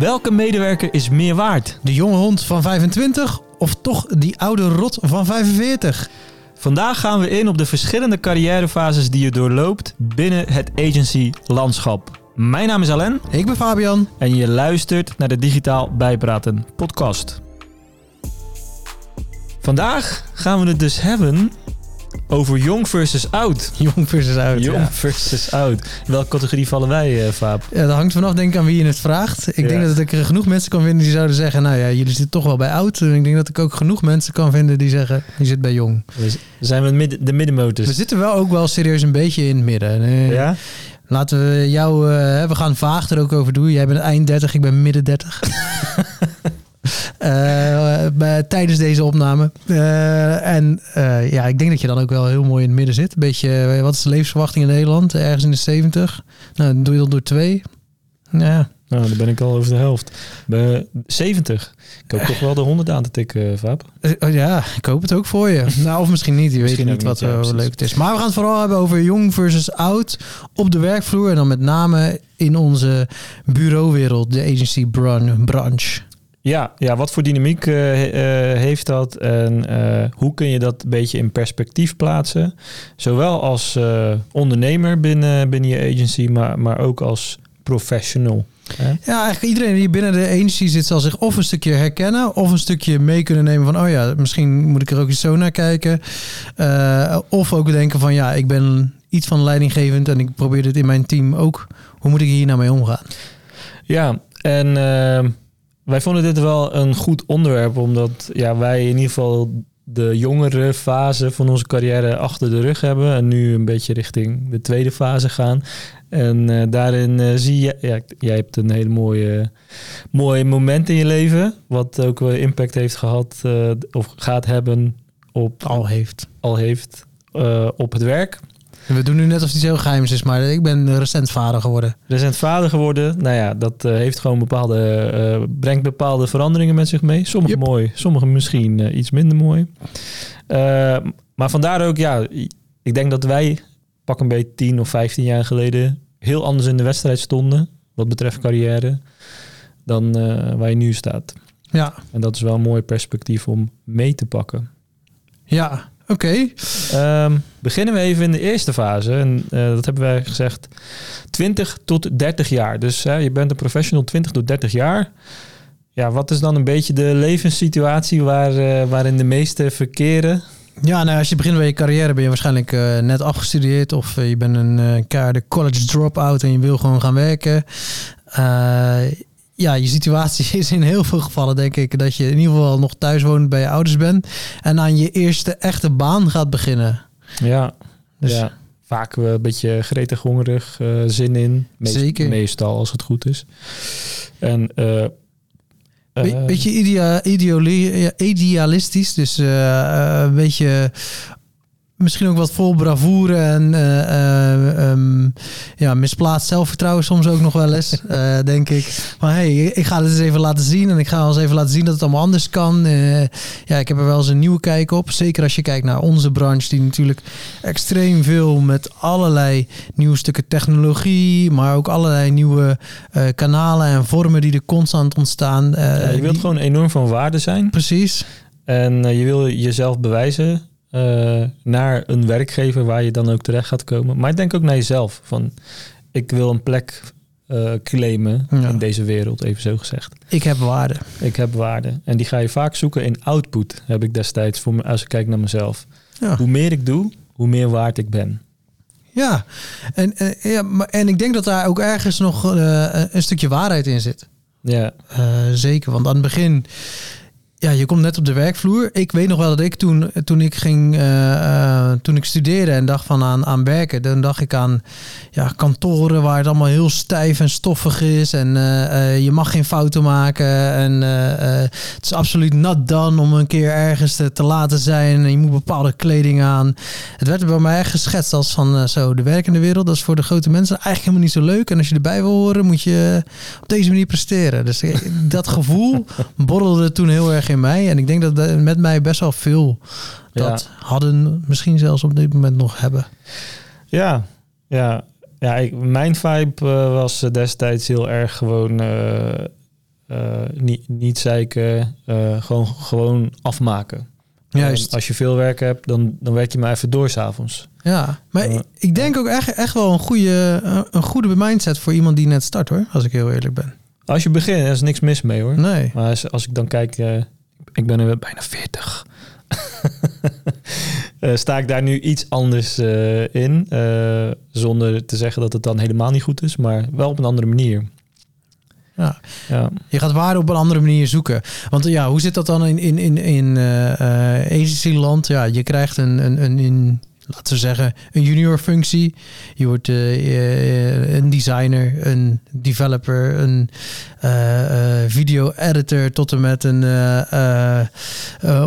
Welke medewerker is meer waard? De jonge hond van 25 of toch die oude rot van 45? Vandaag gaan we in op de verschillende carrièrefases die je doorloopt binnen het agency-landschap. Mijn naam is Alain Ik ben Fabian. en je luistert naar de Digitaal Bijpraten podcast. Vandaag gaan we het dus hebben over jong versus oud. Jong versus oud. Jong Ja. versus oud. In welke categorie vallen wij, eh Faap? Ja, dat hangt vanaf denk ik aan wie je het vraagt. Ik Ja. denk dat ik er genoeg mensen kan vinden die zouden zeggen... nou ja, jullie zitten toch wel bij oud. En ik denk dat ik ook genoeg mensen kan vinden die zeggen... je zit bij jong. We zijn we midden, de middenmotors. We zitten wel ook wel serieus een beetje in het midden. Ja? Laten we jou... eh, we gaan vaag er ook over doen. Jij bent eind 30, ik ben midden 30. Eh, bij- tijdens deze opname. Eh, en eh, ja, ik denk dat je dan ook wel heel mooi in het midden zit. Een beetje, eh, wat is de levensverwachting in Nederland? Ergens in de 70. Nou, dan doe je dat door twee. Ja, Nou, dan ben ik al over de helft. Bij 70. Ik hoop toch wel de 100 aan te tikken, Faap. Eh, oh ja, ik hoop het ook voor je. nou, of misschien niet. Je weet niet wat niet, ja, leuk het is. Maar we gaan het vooral hebben over jong versus oud op de werkvloer. En dan met name in onze bureauwereld, de agency bran- branche. Ja, ja, wat voor dynamiek eh, eh, heeft dat en eh, hoe kun je dat een beetje in perspectief plaatsen? Zowel als ondernemer binnen, binnen je agency, maar, maar ook als professional. Hè? Ja, eigenlijk iedereen die binnen de agency zit zal zich of een stukje herkennen... of een stukje mee kunnen nemen van... oh ja, misschien moet ik er ook eens zo naar kijken. Of ook denken van ja, ik ben iets van leidinggevend... en ik probeer dit in mijn team ook. Hoe moet ik hier nou mee omgaan? Ja, en wij vonden dit wel een goed onderwerp, omdat ja, wij in ieder geval de jongere fase van onze carrière achter de rug hebben en nu een beetje richting de tweede fase gaan. En eh, daarin eh, zie je, ja, jij hebt een hele mooie, mooie moment in je leven, wat ook wel impact heeft gehad eh, of gaat hebben op, Al heeft. al heeft op het werk. We doen nu net alsof het iets heel geheims is, maar ik ben recent vader geworden. recent vader geworden. Nou ja, dat eh, heeft gewoon bepaalde, eh, brengt bepaalde veranderingen met zich mee. Sommige Yep. mooi, sommige misschien eh, iets minder mooi. Maar vandaar ook, ja, ik denk dat wij pak een beetje 10 of 15 jaar geleden heel anders in de wedstrijd stonden. Wat betreft carrière. Dan waar je nu staat. Ja, En dat is wel een mooi perspectief om mee te pakken. ja, oké. Ehm, beginnen we even in de eerste fase. En eh, dat hebben wij gezegd 20 tot 30 jaar. Dus hè, je bent een professional 20 tot 30 jaar. Ja, wat is dan een beetje de levenssituatie waar, eh, waarin de meeste verkeren? Ja, nou, als je begint bij je carrière ben je waarschijnlijk eh, net afgestudeerd of je bent een keiharde college drop-out en je wil gewoon gaan werken. Ja, je situatie is in heel veel gevallen denk ik dat je in ieder geval nog thuis woont bij je ouders bent en aan je eerste echte baan gaat beginnen. Ja, Dus ja. vaak een beetje gretig, hongerig, eh, zin in. Meest- Zeker. Meestal als het goed is. En eh, Be- eh, beetje idea, idealistisch, dus een beetje misschien ook wat vol bravoure en eh, eh, ehm, ja, misplaatst zelfvertrouwen soms ook nog wel eens, eh, denk ik. Maar hey, ik ga het eens even laten zien en ik ga wel eens even laten zien dat het allemaal anders kan. Ja, ik heb er wel eens een nieuwe kijk op. Zeker als je kijkt naar onze branche, die natuurlijk extreem veel met allerlei nieuwe stukken technologie, maar ook allerlei nieuwe kanalen en vormen die er constant ontstaan. Ja, je wilt die- gewoon enorm van waarde zijn. Precies. En je wil jezelf bewijzen eh, naar een werkgever waar je dan ook terecht gaat komen. Maar ik denk ook naar jezelf. Van, ik wil een plek eh, claimen Ja. in deze wereld, even zo gezegd. Ik heb waarde. Ik heb waarde. En die ga je vaak zoeken in output, heb ik destijds, voor me, als ik kijk naar mezelf. Ja. Hoe meer ik doe, hoe meer waard ik ben. Ja, en, en, ja, maar, en ik denk dat daar ook ergens nog eh, een stukje waarheid in zit. Ja, zeker, want aan het begin, ja, je komt net op de werkvloer. Ik weet nog wel dat ik toen, toen ik ging, eh, eh, toen ik studeerde en dacht van aan, aan werken, dan dacht ik aan ja, kantoren waar het allemaal heel stijf en stoffig is en eh, je mag geen fouten maken en het is absoluut not done om een keer ergens te, te laten zijn en je moet bepaalde kleding aan. Het werd bij mij echt geschetst als van zo de werkende wereld, dat is voor de grote mensen eigenlijk helemaal niet zo leuk en als je erbij wil horen moet je op deze manier presteren. Dus dat gevoel borrelde toen heel erg mij en ik denk dat met mij best wel veel dat hadden, misschien zelfs op dit moment nog hebben. ja, ja. ja ik, mijn vibe eh, was eh, destijds heel erg gewoon... eh, niet, niet zeiken, gewoon, gewoon afmaken. Juist. als je veel werk hebt, dan, dan werk je maar even door s'avonds. Ja, maar ik denk ook echt, echt wel een goede, een goede mindset voor iemand die net start hoor, als ik heel eerlijk ben. Als je begint, er is niks mis mee hoor. Nee. Maar als, als ik dan kijk, uh, ik ben er bijna 40. uh, sta ik daar nu iets anders uh, in. zonder te zeggen dat het dan helemaal niet goed is, maar wel op een andere manier. Ja. ja. Je gaat waarde op een andere manier zoeken. Want ja, hoe zit dat dan in, in, in, in uh, land? Ja, je krijgt een, een, een, een laten we zeggen, een junior functie. Je wordt uh, een designer, een developer, een uh, video editor tot en met een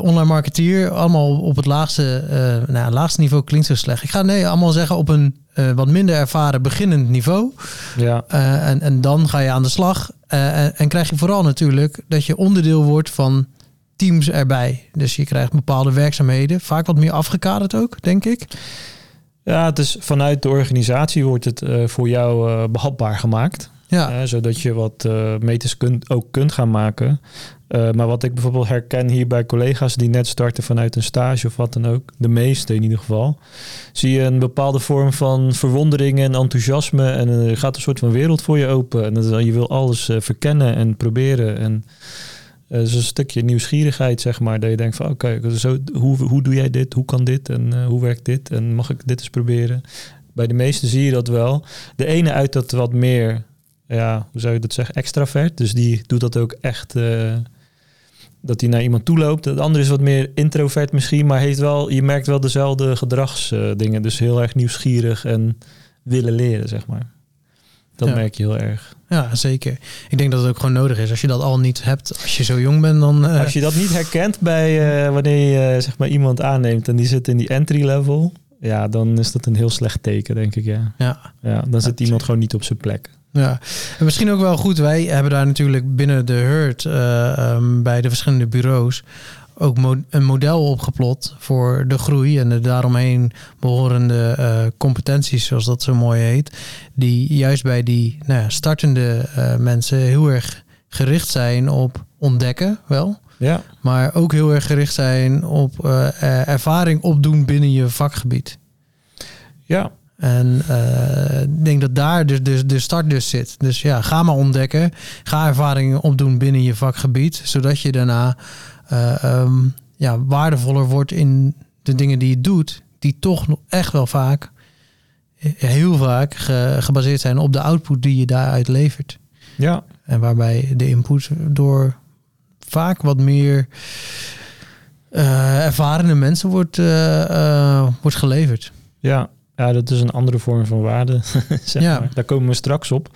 online marketeer. Allemaal op het laagste, nou, laagste niveau klinkt zo slecht. Ik ga nee, allemaal zeggen op een wat minder ervaren beginnend niveau. Ja. en, en dan ga je aan de slag. En, en krijg je vooral natuurlijk dat je onderdeel wordt van teams erbij. Dus je krijgt bepaalde werkzaamheden, vaak wat meer afgekaderd ook, denk ik. Ja, het is vanuit de organisatie wordt het uh, voor jou uh, behapbaar gemaakt. Ja. Uh, zodat je wat meters kunt, ook kunt gaan maken. maar wat ik bijvoorbeeld herken hier bij collega's die net starten vanuit een stage of wat dan ook, de meeste in ieder geval, zie je een bepaalde vorm van verwondering en enthousiasme. En er gaat een soort van wereld voor je open. En je wil alles verkennen en proberen. En uh, dus een stukje nieuwsgierigheid, zeg maar. Dat je denkt van oké, hoe, hoe doe jij dit? Hoe kan dit? En uh, hoe werkt dit? En mag ik dit eens proberen? Bij de meesten zie je dat wel. De ene uit dat wat meer, ja, hoe zou je dat zeggen, extravert. Dus die doet dat ook echt, uh, dat hij naar iemand toe loopt. De andere is wat meer introvert misschien, maar heeft wel, je merkt wel dezelfde gedragsdingen. dus heel erg nieuwsgierig en willen leren, zeg maar. Dat merk je heel erg. Ja, zeker. Ik denk dat het ook gewoon nodig is. Als je dat al niet hebt, als je zo jong bent, dan... Uh... Als je dat niet herkent bij uh, wanneer je uh, zeg maar iemand aanneemt en die zit in die entry level, ja, dan is dat een heel slecht teken, denk ik. Ja, ja. ja dan zit iemand gewoon niet op zijn plek. Ja, en misschien ook wel goed. Wij hebben daar natuurlijk binnen de Hurt um, bij de verschillende bureaus ook een model opgeplot voor de groei en de daaromheen behorende uh, competenties, zoals dat zo mooi heet, die juist bij die nou ja, startende uh, mensen heel erg gericht zijn op ontdekken, wel. Ja. Maar ook heel erg gericht zijn op uh, ervaring opdoen binnen je vakgebied. Ja. En ik denk dat daar dus, dus de start dus zit. Dus ja, ga maar ontdekken. Ga ervaringen opdoen binnen je vakgebied. Zodat je daarna uh, ja, waardevoller wordt in de dingen die je doet, die toch echt wel vaak, eh, heel vaak gebaseerd zijn op de output die je daaruit levert. Ja. En waarbij de input door vaak wat meer uh, ervarende mensen wordt, uh, wordt geleverd. Ja, ja, dat is een andere vorm van waarde. zeg ja. maar. Daar komen we straks op.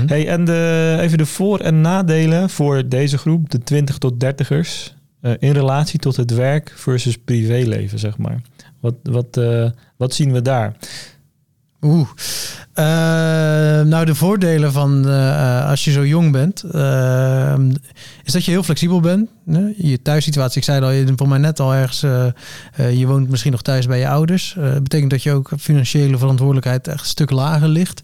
Mm hey, en de, even de voor- en nadelen voor deze groep, de 20 tot 30ers. Uh, in relatie tot het werk versus privéleven, zeg maar. Wat, wat, uh, wat zien we daar? Oeh. Uh, nou, de voordelen van als je zo jong bent, is dat je heel flexibel bent. Je thuissituatie, ik zei al, je voor mij net al ergens, je woont misschien nog thuis bij je ouders. Dat betekent dat je ook financiële verantwoordelijkheid echt een stuk lager ligt.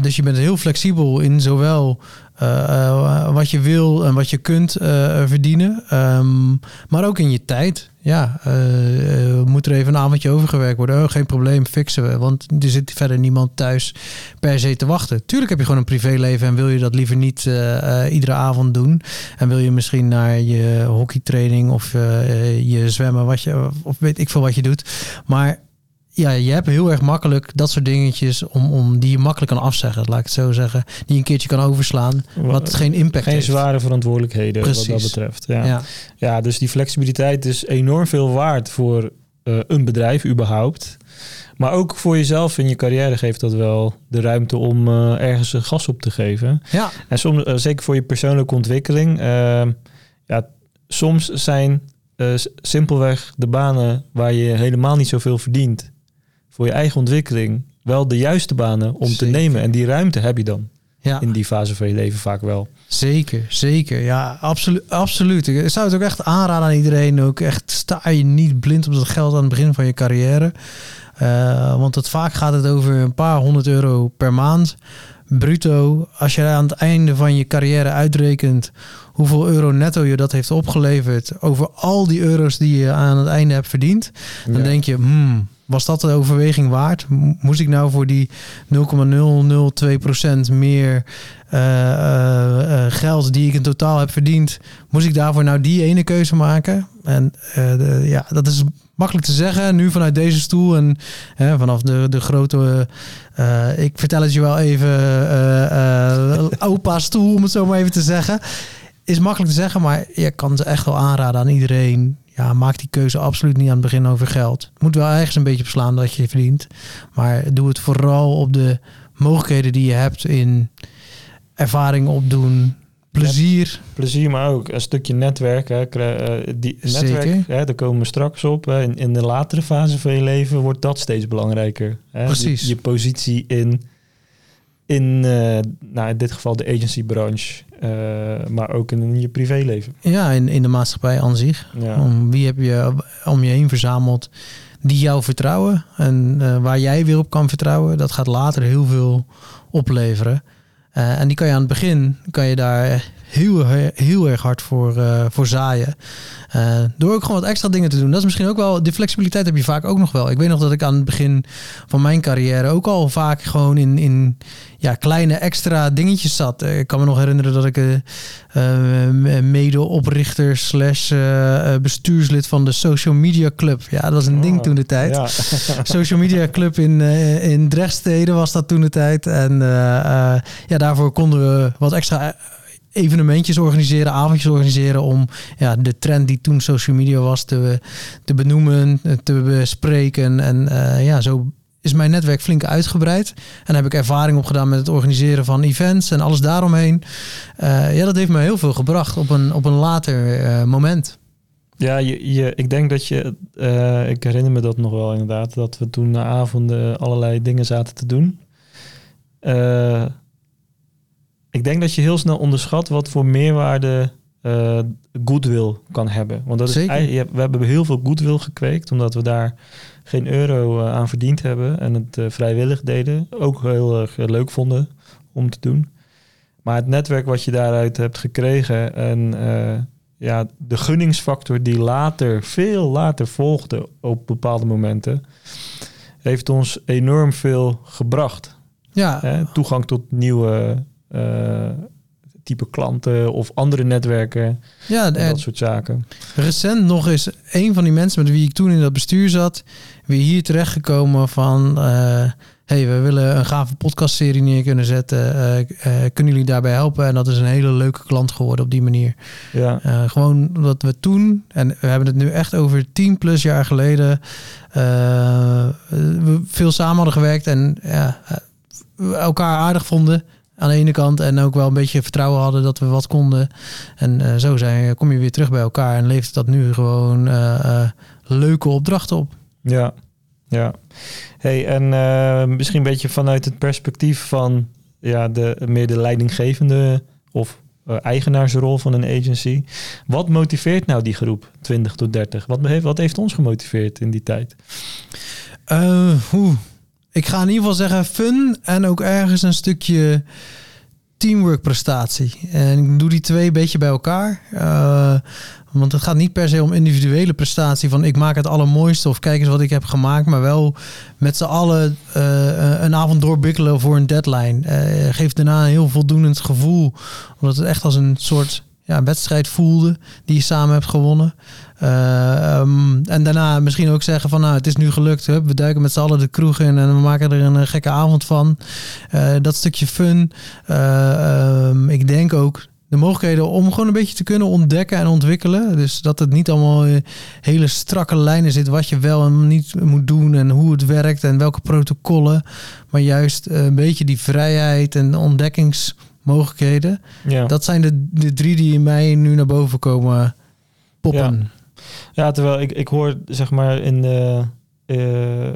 dus je bent heel flexibel in zowel uh, wat je wil en wat je kunt uh, verdienen. Um, maar ook in je tijd. Ja, uh, moet er even een avondje overgewerkt worden? Oh, geen probleem, fixen we. Want er zit verder niemand thuis per se te wachten. Tuurlijk heb je gewoon een privéleven en wil je dat liever niet iedere avond doen. En wil je misschien naar je hockeytraining of je zwemmen, wat je, of weet ik veel wat je doet. Maar ja, je hebt heel erg makkelijk dat soort dingetjes om, om die je makkelijk kan afzeggen, laat ik het zo zeggen. Die een keertje kan overslaan, wat geen impact geen heeft. Geen zware verantwoordelijkheden Precies. wat dat betreft. Ja. ja. Ja. dus die flexibiliteit is enorm veel waard voor uh, een bedrijf überhaupt. Maar ook voor jezelf in je carrière geeft dat wel de ruimte om uh, ergens een gas op te geven. Ja. En soms, uh, zeker voor je persoonlijke ontwikkeling. ja, soms zijn simpelweg de banen waar je helemaal niet zoveel verdient voor je eigen ontwikkeling wel de juiste banen om te nemen. En die ruimte heb je dan ja. in die fase van je leven vaak wel. Zeker, zeker. Ja, absoluut. absoluut. Ik zou het ook echt aanraden aan iedereen. Ook echt sta je niet blind op dat geld aan het begin van je carrière. Uh, want het, vaak gaat het over een paar honderd euro per maand. bruto, als je aan het einde van je carrière uitrekent hoeveel euro netto je dat heeft opgeleverd over al die euro's die je aan het einde hebt verdiend, dan Ja. denk je, hmm, was dat de overweging waard? Moest ik nou voor die 0,002% meer eh, eh, geld die ik in totaal heb verdiend, moest ik daarvoor nou die ene keuze maken? En de- ja, dat is makkelijk te zeggen nu vanuit deze stoel en vanaf de, de grote, ik vertel het je wel even, opa stoel om het zo maar even te zeggen. Is makkelijk te zeggen, maar je kan ze echt wel aanraden aan iedereen. Ja, maak die keuze absoluut niet aan het begin over geld. Het moet wel ergens een beetje beslaan dat je verdient. Maar doe het vooral op de mogelijkheden die je hebt in ervaring opdoen, plezier. Plezier, maar ook een stukje netwerk. Hè. Eh, die Zeker. netwerk, hè, daar komen we straks op. In, in de latere fase van je leven wordt dat steeds belangrijker. Hè. Precies. Je, je positie in, in eh, nou, in dit geval de agency-branche, eh, maar ook in je privéleven. Ja, in, in de maatschappij aan zich. Ja. Om, wie heb je om je heen verzameld die jou vertrouwen en eh, waar jij weer op kan vertrouwen. Dat gaat later heel veel opleveren. En die kan je aan het begin, kan je daar heel, heel erg hard voor, eh, voor zaaien. Eh, door ook gewoon wat extra dingen te doen. Dat is misschien ook wel, die flexibiliteit heb je vaak ook nog wel. Ik weet nog dat ik aan het begin van mijn carrière ook al vaak gewoon in, in ja, kleine extra dingetjes zat. Eh, Ik kan me nog herinneren dat ik eh, medeoprichter slash bestuurslid van de Social Media Club. Ja, dat was een ding Oh, toen de tijd. Ja. Social Media Club in, in Drechtsteden was dat toen de tijd. En ja, daarvoor konden we wat extra evenementjes organiseren, avondjes organiseren om ja, de trend die toen social media was te, te benoemen, te bespreken. En eh, ja, zo is mijn netwerk flink uitgebreid. En heb ik ervaring opgedaan met het organiseren van events en alles daaromheen. Eh, ja, dat heeft me heel veel gebracht op een, op een later eh, moment. Ja, je, je, ik denk dat je, ik herinner me dat nog wel inderdaad, dat we toen na avonden allerlei dingen zaten te doen. Ik denk dat je heel snel onderschat wat voor meerwaarde eh goodwill kan hebben. Want dat is, Zeker. we hebben heel veel goodwill gekweekt, omdat we daar geen euro eh, aan verdiend hebben en het eh, vrijwillig deden. Ook heel erg leuk vonden om te doen. Maar het netwerk wat je daaruit hebt gekregen en ja, de gunningsfactor die later, veel later volgde op bepaalde momenten, heeft ons enorm veel gebracht. Ja, Hè? Toegang tot nieuwe type klanten of andere netwerken, ja eh, dat soort zaken. recent nog eens een van die mensen met wie ik toen in dat bestuur zat, weer hier terechtgekomen van. eh hey, we willen een gave podcastserie neer kunnen zetten. Eh, eh, kunnen jullie daarbij helpen? En dat is een hele leuke klant geworden op die manier. Ja, Eh, gewoon wat we toen, en we hebben het nu echt over 10 plus jaar geleden, eh, we veel samen hadden gewerkt en ja, eh, elkaar aardig vonden aan de ene kant en ook wel een beetje vertrouwen hadden dat we wat konden. En eh, zo zijn, kom je weer terug bij elkaar en levert dat nu gewoon eh, eh, leuke opdrachten op. ja, ja. Hey, en eh, misschien een beetje vanuit het perspectief van ja, de, meer de leidinggevende of eh, eigenaarsrol van een agency. Wat motiveert nou die groep 20 tot 30? Wat heeft, wat heeft ons gemotiveerd in die tijd? Eh, hoe? Ik ga in ieder geval zeggen fun en ook ergens een stukje teamwork prestatie. En ik doe die twee een beetje bij elkaar. Eh, want het gaat niet per se om individuele prestatie van ik maak het allermooiste of kijk eens wat ik heb gemaakt, maar wel met z'n allen eh, een avond doorbikkelen voor een deadline. Eh, geeft daarna een heel voldoenend gevoel, omdat het echt als een soort ja, wedstrijd voelde die je samen hebt gewonnen. Eh, ehm, en daarna misschien ook zeggen van nou het is nu gelukt. We duiken met z'n allen de kroeg in en we maken er een, eh, gekke avond van. Eh, dat stukje fun. Eh, ehm, ik denk ook de mogelijkheden om gewoon een beetje te kunnen ontdekken en ontwikkelen. Dus dat het niet allemaal hele strakke lijnen zit wat je wel en niet moet doen en hoe het werkt en welke protocollen. Maar juist een beetje die vrijheid en ontdekkingsmogelijkheden. Ja. Dat zijn de, de drie die in mij nu naar boven komen poppen. Ja, terwijl ik, ik hoor zeg maar in de, eh, eh,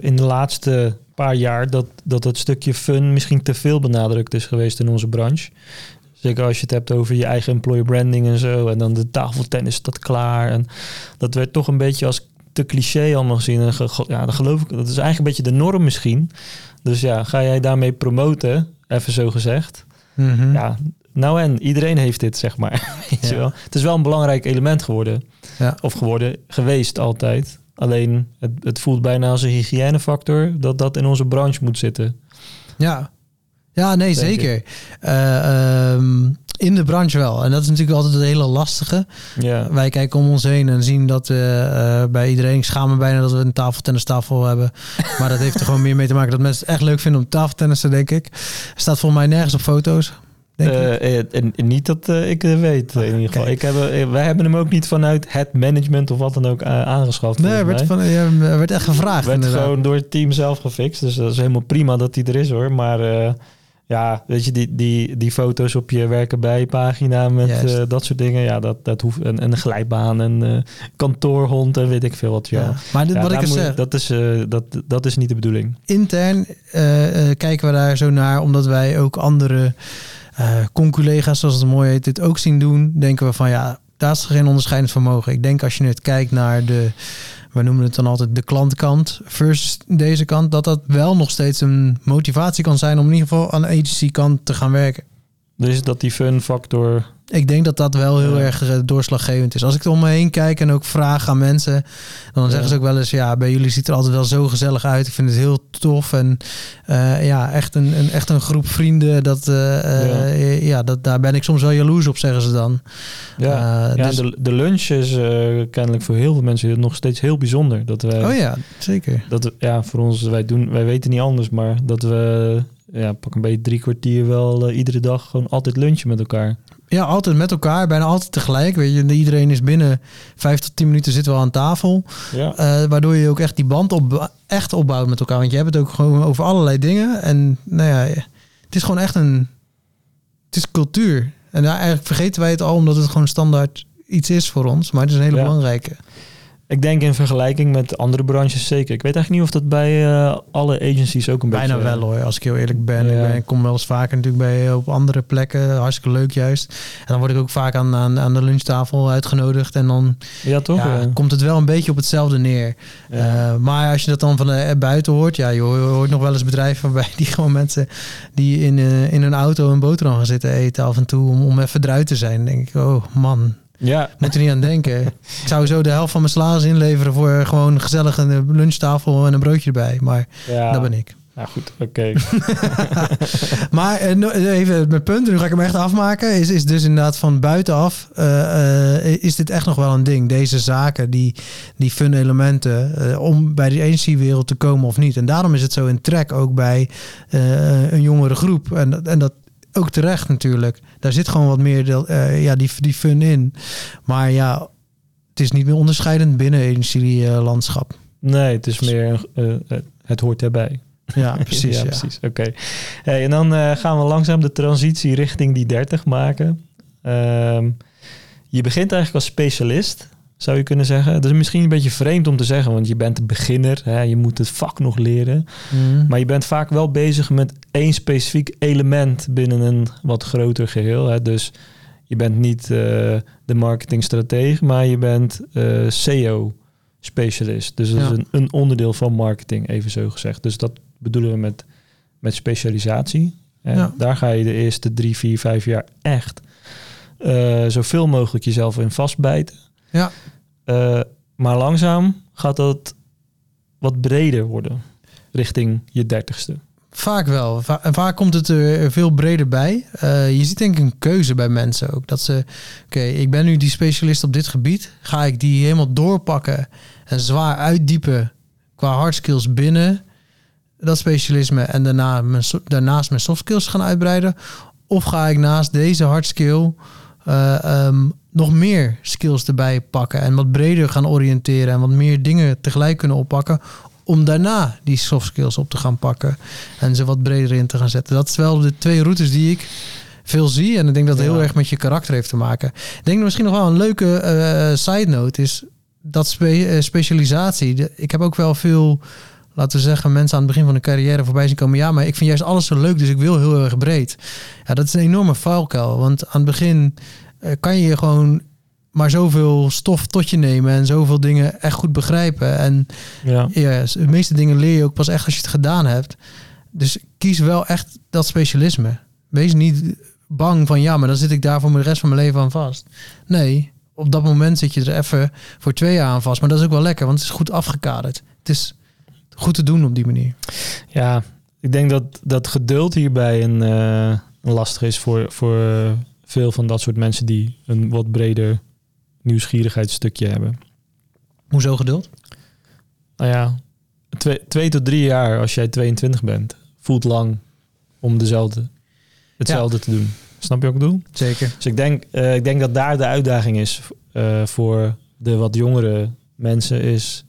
in de laatste paar jaar dat, dat het stukje fun misschien te veel benadrukt is geweest in onze branche. Zeker als je het hebt over je eigen employer branding en zo. En dan de tafeltennis staat klaar. En dat werd toch een beetje als te cliché allemaal gezien. En ja, dan geloof ik, dat is eigenlijk een beetje de norm misschien. Dus ja, ga jij daarmee promoten, even zo gezegd. Mhm. Ja, nou en, iedereen heeft dit, zeg maar. Weet je wel? Het is wel een belangrijk element geworden. Ja. Of geworden, geweest altijd. Alleen, het, het voelt bijna als een hygiënefactor dat dat in onze branche moet zitten. Ja, ja nee, Denk zeker. Eh, ehm, in de branche wel. En dat is natuurlijk altijd het hele lastige. Ja, Wij kijken om ons heen en zien dat we eh, bij iedereen... Ik schaam me bijna dat we een tafeltennistafel hebben. Maar dat heeft er gewoon meer mee te maken dat mensen het echt leuk vinden om tafeltennissen, denk ik. Staat volgens mij nergens op foto's. Denk. Eh, eh, en, en niet dat eh, ik weet, in ieder geval. kijk. Ik heb, eh, wij hebben hem ook niet vanuit het management of wat dan ook eh, aangeschaft. nee, er werd, van, werd echt gevraagd. werd inderdaad. gewoon door het team zelf gefixt. Dus dat is helemaal prima dat die er is hoor. Maar eh, ja, weet je, die, die, die foto's op je werken bij pagina met eh, dat soort dingen. Ja, dat, dat hoeft. En, en een glijbaan en eh, kantoorhond en weet ik veel wat. Ja, Ja. Maar dit, Ja, wat ik moet- zeg, dat, is, eh, dat, dat is niet de bedoeling. intern kijken we daar zo naar, omdat wij ook andere conculega's, zoals het mooi heet, dit ook zien doen. Denken we van ja, daar is geen onderscheidend vermogen. Ik denk als je het kijkt naar de, we noemen het dan altijd de klantkant versus deze kant, dat dat wel nog steeds een motivatie kan zijn om in ieder geval aan de agency kant te gaan werken. Dus dat die fun factor. Ik denk dat dat wel heel Ja. erg eh, doorslaggevend is. Als ik er om me heen kijk en ook vraag aan mensen, dan Ja. zeggen ze ook wel eens: ja, bij jullie ziet er altijd wel zo gezellig uit. Ik vind het heel tof en eh, ja, echt een, een, echt een groep vrienden. Dat, eh, eh, ja. dat, daar ben ik soms wel jaloers op, zeggen ze dan. Ja, ja dus- de, de lunch is kennelijk voor heel veel mensen nog steeds heel bijzonder. Dat wij, oh ja, zeker. dat ja, voor ons, wij, doen, wij weten niet anders, maar dat we ja, pak een beetje drie kwartier wel eh, iedere dag gewoon altijd lunchen met elkaar. Ja, altijd met elkaar, bijna altijd tegelijk. Weet je, iedereen is binnen vijf tot tien minuten zitten we aan tafel. Ja, Eh, waardoor je ook echt die band op, echt opbouwt met elkaar. Want je hebt het ook gewoon over allerlei dingen. En nou ja, het is gewoon echt een... Het is cultuur. En daar eigenlijk vergeten wij het al, omdat het gewoon standaard iets is voor ons. Maar het is een hele Ja. belangrijke. Ik denk in vergelijking met andere branches zeker. Ik weet eigenlijk niet of dat bij eh, alle agencies ook een Bijna beetje... wel hoor, als ik heel eerlijk ben. Ja. Ik, ben- ik kom wel eens vaker natuurlijk bij op andere plekken. Hartstikke leuk juist. En dan word ik ook vaak aan, aan, aan de lunchtafel uitgenodigd. En dan Ja, toch? ja, Ja. komt het wel een beetje op hetzelfde neer. Eh, maar als je dat dan van de buiten hoort, ja, je hoort, nog wel eens bedrijven waarbij die gewoon mensen die in, eh, in een auto een boterham gaan zitten eten af en toe om, om even eruit te zijn. Dan denk ik, oh man, ja, moet er niet aan denken. ik zou zo de helft van mijn salaris inleveren voor gewoon gezellig een lunchtafel en een broodje erbij. Maar ja. dat ben ik. Nou goed, oké. Maar eh, no- even mijn punt, nu ga ik hem echt afmaken, is, is dus inderdaad van buitenaf eh, eh, is dit echt nog wel een ding. Deze zaken, die, die fun elementen, eh, om bij de agency-wereld te komen of niet. En daarom is het zo in trek ook bij eh, een jongere groep. En, en dat ook terecht natuurlijk. Daar zit gewoon wat meer deel- eh, ja, die, die fun in. Maar ja, het is niet meer onderscheidend binnen agency-landschap. Nee, het is meer... eh, eh, het hoort erbij. Ja, precies. ja, ja. precies. Oké. Hey, en dan gaan we langzaam de transitie richting die 30 maken. Ehm, je begint eigenlijk als specialist, zou je kunnen zeggen. Dat is misschien een beetje vreemd om te zeggen, want je bent een beginner. Hè, je moet het vak nog leren. Mhm. Maar je bent vaak wel bezig met één specifiek element binnen een wat groter geheel. Hè. Dus je bent niet eh, de marketingstratege, maar je bent eh SEO-specialist. Dus dat Ja. is een, een onderdeel van marketing, even zo gezegd. Dus dat bedoelen we met, met specialisatie. En Ja. Daar ga je de eerste drie, vier, vijf jaar echt eh, zoveel mogelijk jezelf in vastbijten. Ja. Eh, maar langzaam gaat dat wat breder worden richting je dertigste. Vaak wel. Va- vaak komt het er veel breder bij. Eh, je ziet denk ik een keuze bij mensen ook. Dat ze, oké, ik ben nu die specialist op dit gebied. Ga ik die helemaal doorpakken en zwaar uitdiepen qua hard skills binnen dat specialisme en daarna mijn, daarnaast mijn soft skills gaan uitbreiden? Of ga ik naast deze hard eh, ehm, nog meer skills erbij pakken en wat breder gaan oriënteren en wat meer dingen tegelijk kunnen oppakken om daarna die soft skills op te gaan pakken en ze wat breder in te gaan zetten. Dat is wel de twee routes die ik veel zie en ik denk dat het Ja. heel erg met je karakter heeft te maken. Ik denk misschien nog wel een leuke eh, side note is dat spe- eh, specialisatie. Ik heb ook wel veel, laten we zeggen, mensen aan het begin van de carrière voorbij zien komen. Ja, maar ik vind juist alles zo leuk, dus ik wil heel erg breed. Ja, dat is een enorme valkuil, want aan het begin eh, kan je je gewoon maar zoveel stof tot je nemen en zoveel dingen echt goed begrijpen. En Ja. ja, de meeste dingen leer je ook pas echt als je het gedaan hebt. Dus kies wel echt dat specialisme. Wees niet bang van ja, maar dan zit ik daar voor de rest van mijn leven aan vast. Nee, op dat moment zit je er even voor twee jaar aan vast. Maar dat is ook wel lekker, want het is goed afgekaderd. Het is goed te doen op die manier. Ja, ik denk dat, dat geduld hierbij een, eh, een lastig is voor, voor eh, veel van dat soort mensen die een wat breder nieuwsgierigheidsstukje hebben. Hoezo geduld? Nou ja, twee, twee tot drie jaar als jij 22 bent, voelt lang om dezelfde, hetzelfde te doen. Snap je wat ik bedoel? Zeker. Dus ik denk, eh, ik denk dat daar de uitdaging is voor de wat jongere mensen is...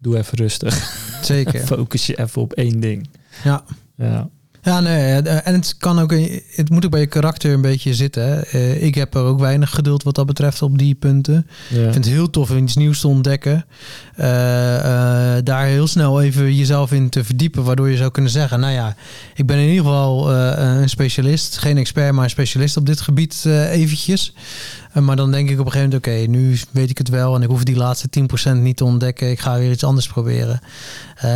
Doe even rustig. Zeker. Focus je even op één ding. Ja. Ja. Ja, nee, en het kan ook, het moet ook bij je karakter een beetje zitten. Hè. Eh, ik heb er ook weinig geduld wat dat betreft op die punten. ja. Ik vind het heel tof om iets nieuws te ontdekken. Eh, eh, daar heel snel even jezelf in te verdiepen, waardoor je zou kunnen zeggen: Nou ja, ik ben in ieder geval een specialist, geen expert, maar een specialist op dit gebied eventjes. Maar dan denk ik op een gegeven moment: Oké, nu weet ik het wel en ik hoef die laatste 10% niet te ontdekken. Ik ga weer iets anders proberen.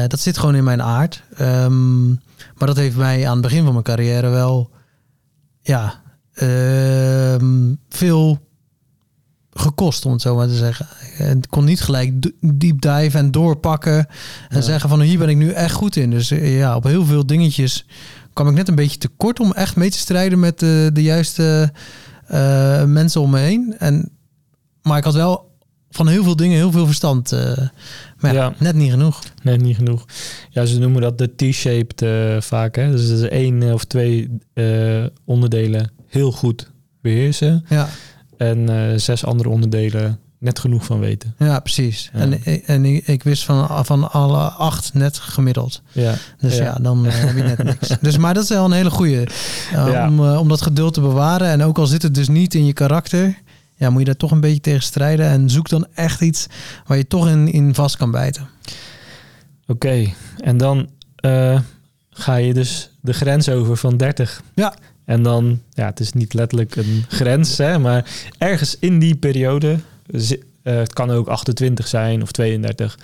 Dat zit gewoon in mijn aard. Ehm, maar dat heeft mij aan het begin van mijn carrière wel, ja, ehm, veel gekost, om het zo maar te zeggen. Ik kon niet gelijk deep dive en doorpakken en Ja. zeggen van hier ben ik nu echt goed in. Dus eh, ja, op heel veel dingetjes kwam ik net een beetje tekort om echt mee te strijden met de, de juiste eh, mensen om me heen. En, maar ik had wel van heel veel dingen heel veel verstand. eh, maar ja, Ja. net niet genoeg. Nee, niet genoeg. Ja, ze noemen dat de T-shaped eh, vaak. Hè? Dus dat is één eh, of twee onderdelen heel goed beheersen. Ja, En zes andere onderdelen net genoeg van weten. ja precies. Ja. En, en ik, ik wist van, van alle acht net gemiddeld. Ja, Dus ja, Ja. dan heb je net niks. Dus, maar dat is wel een hele. Uh, Ja. om, om dat geduld te bewaren. En ook al zit het dus niet in je karakter... Ja, moet je daar toch een beetje tegen strijden. En zoek dan echt iets waar je toch in, in vast kan bijten. oké. En dan eh, ga je dus de grens over van 30. Ja. En dan, ja, het is niet letterlijk een grens, hè, maar ergens in die periode, eh, het kan ook 28 zijn of 32,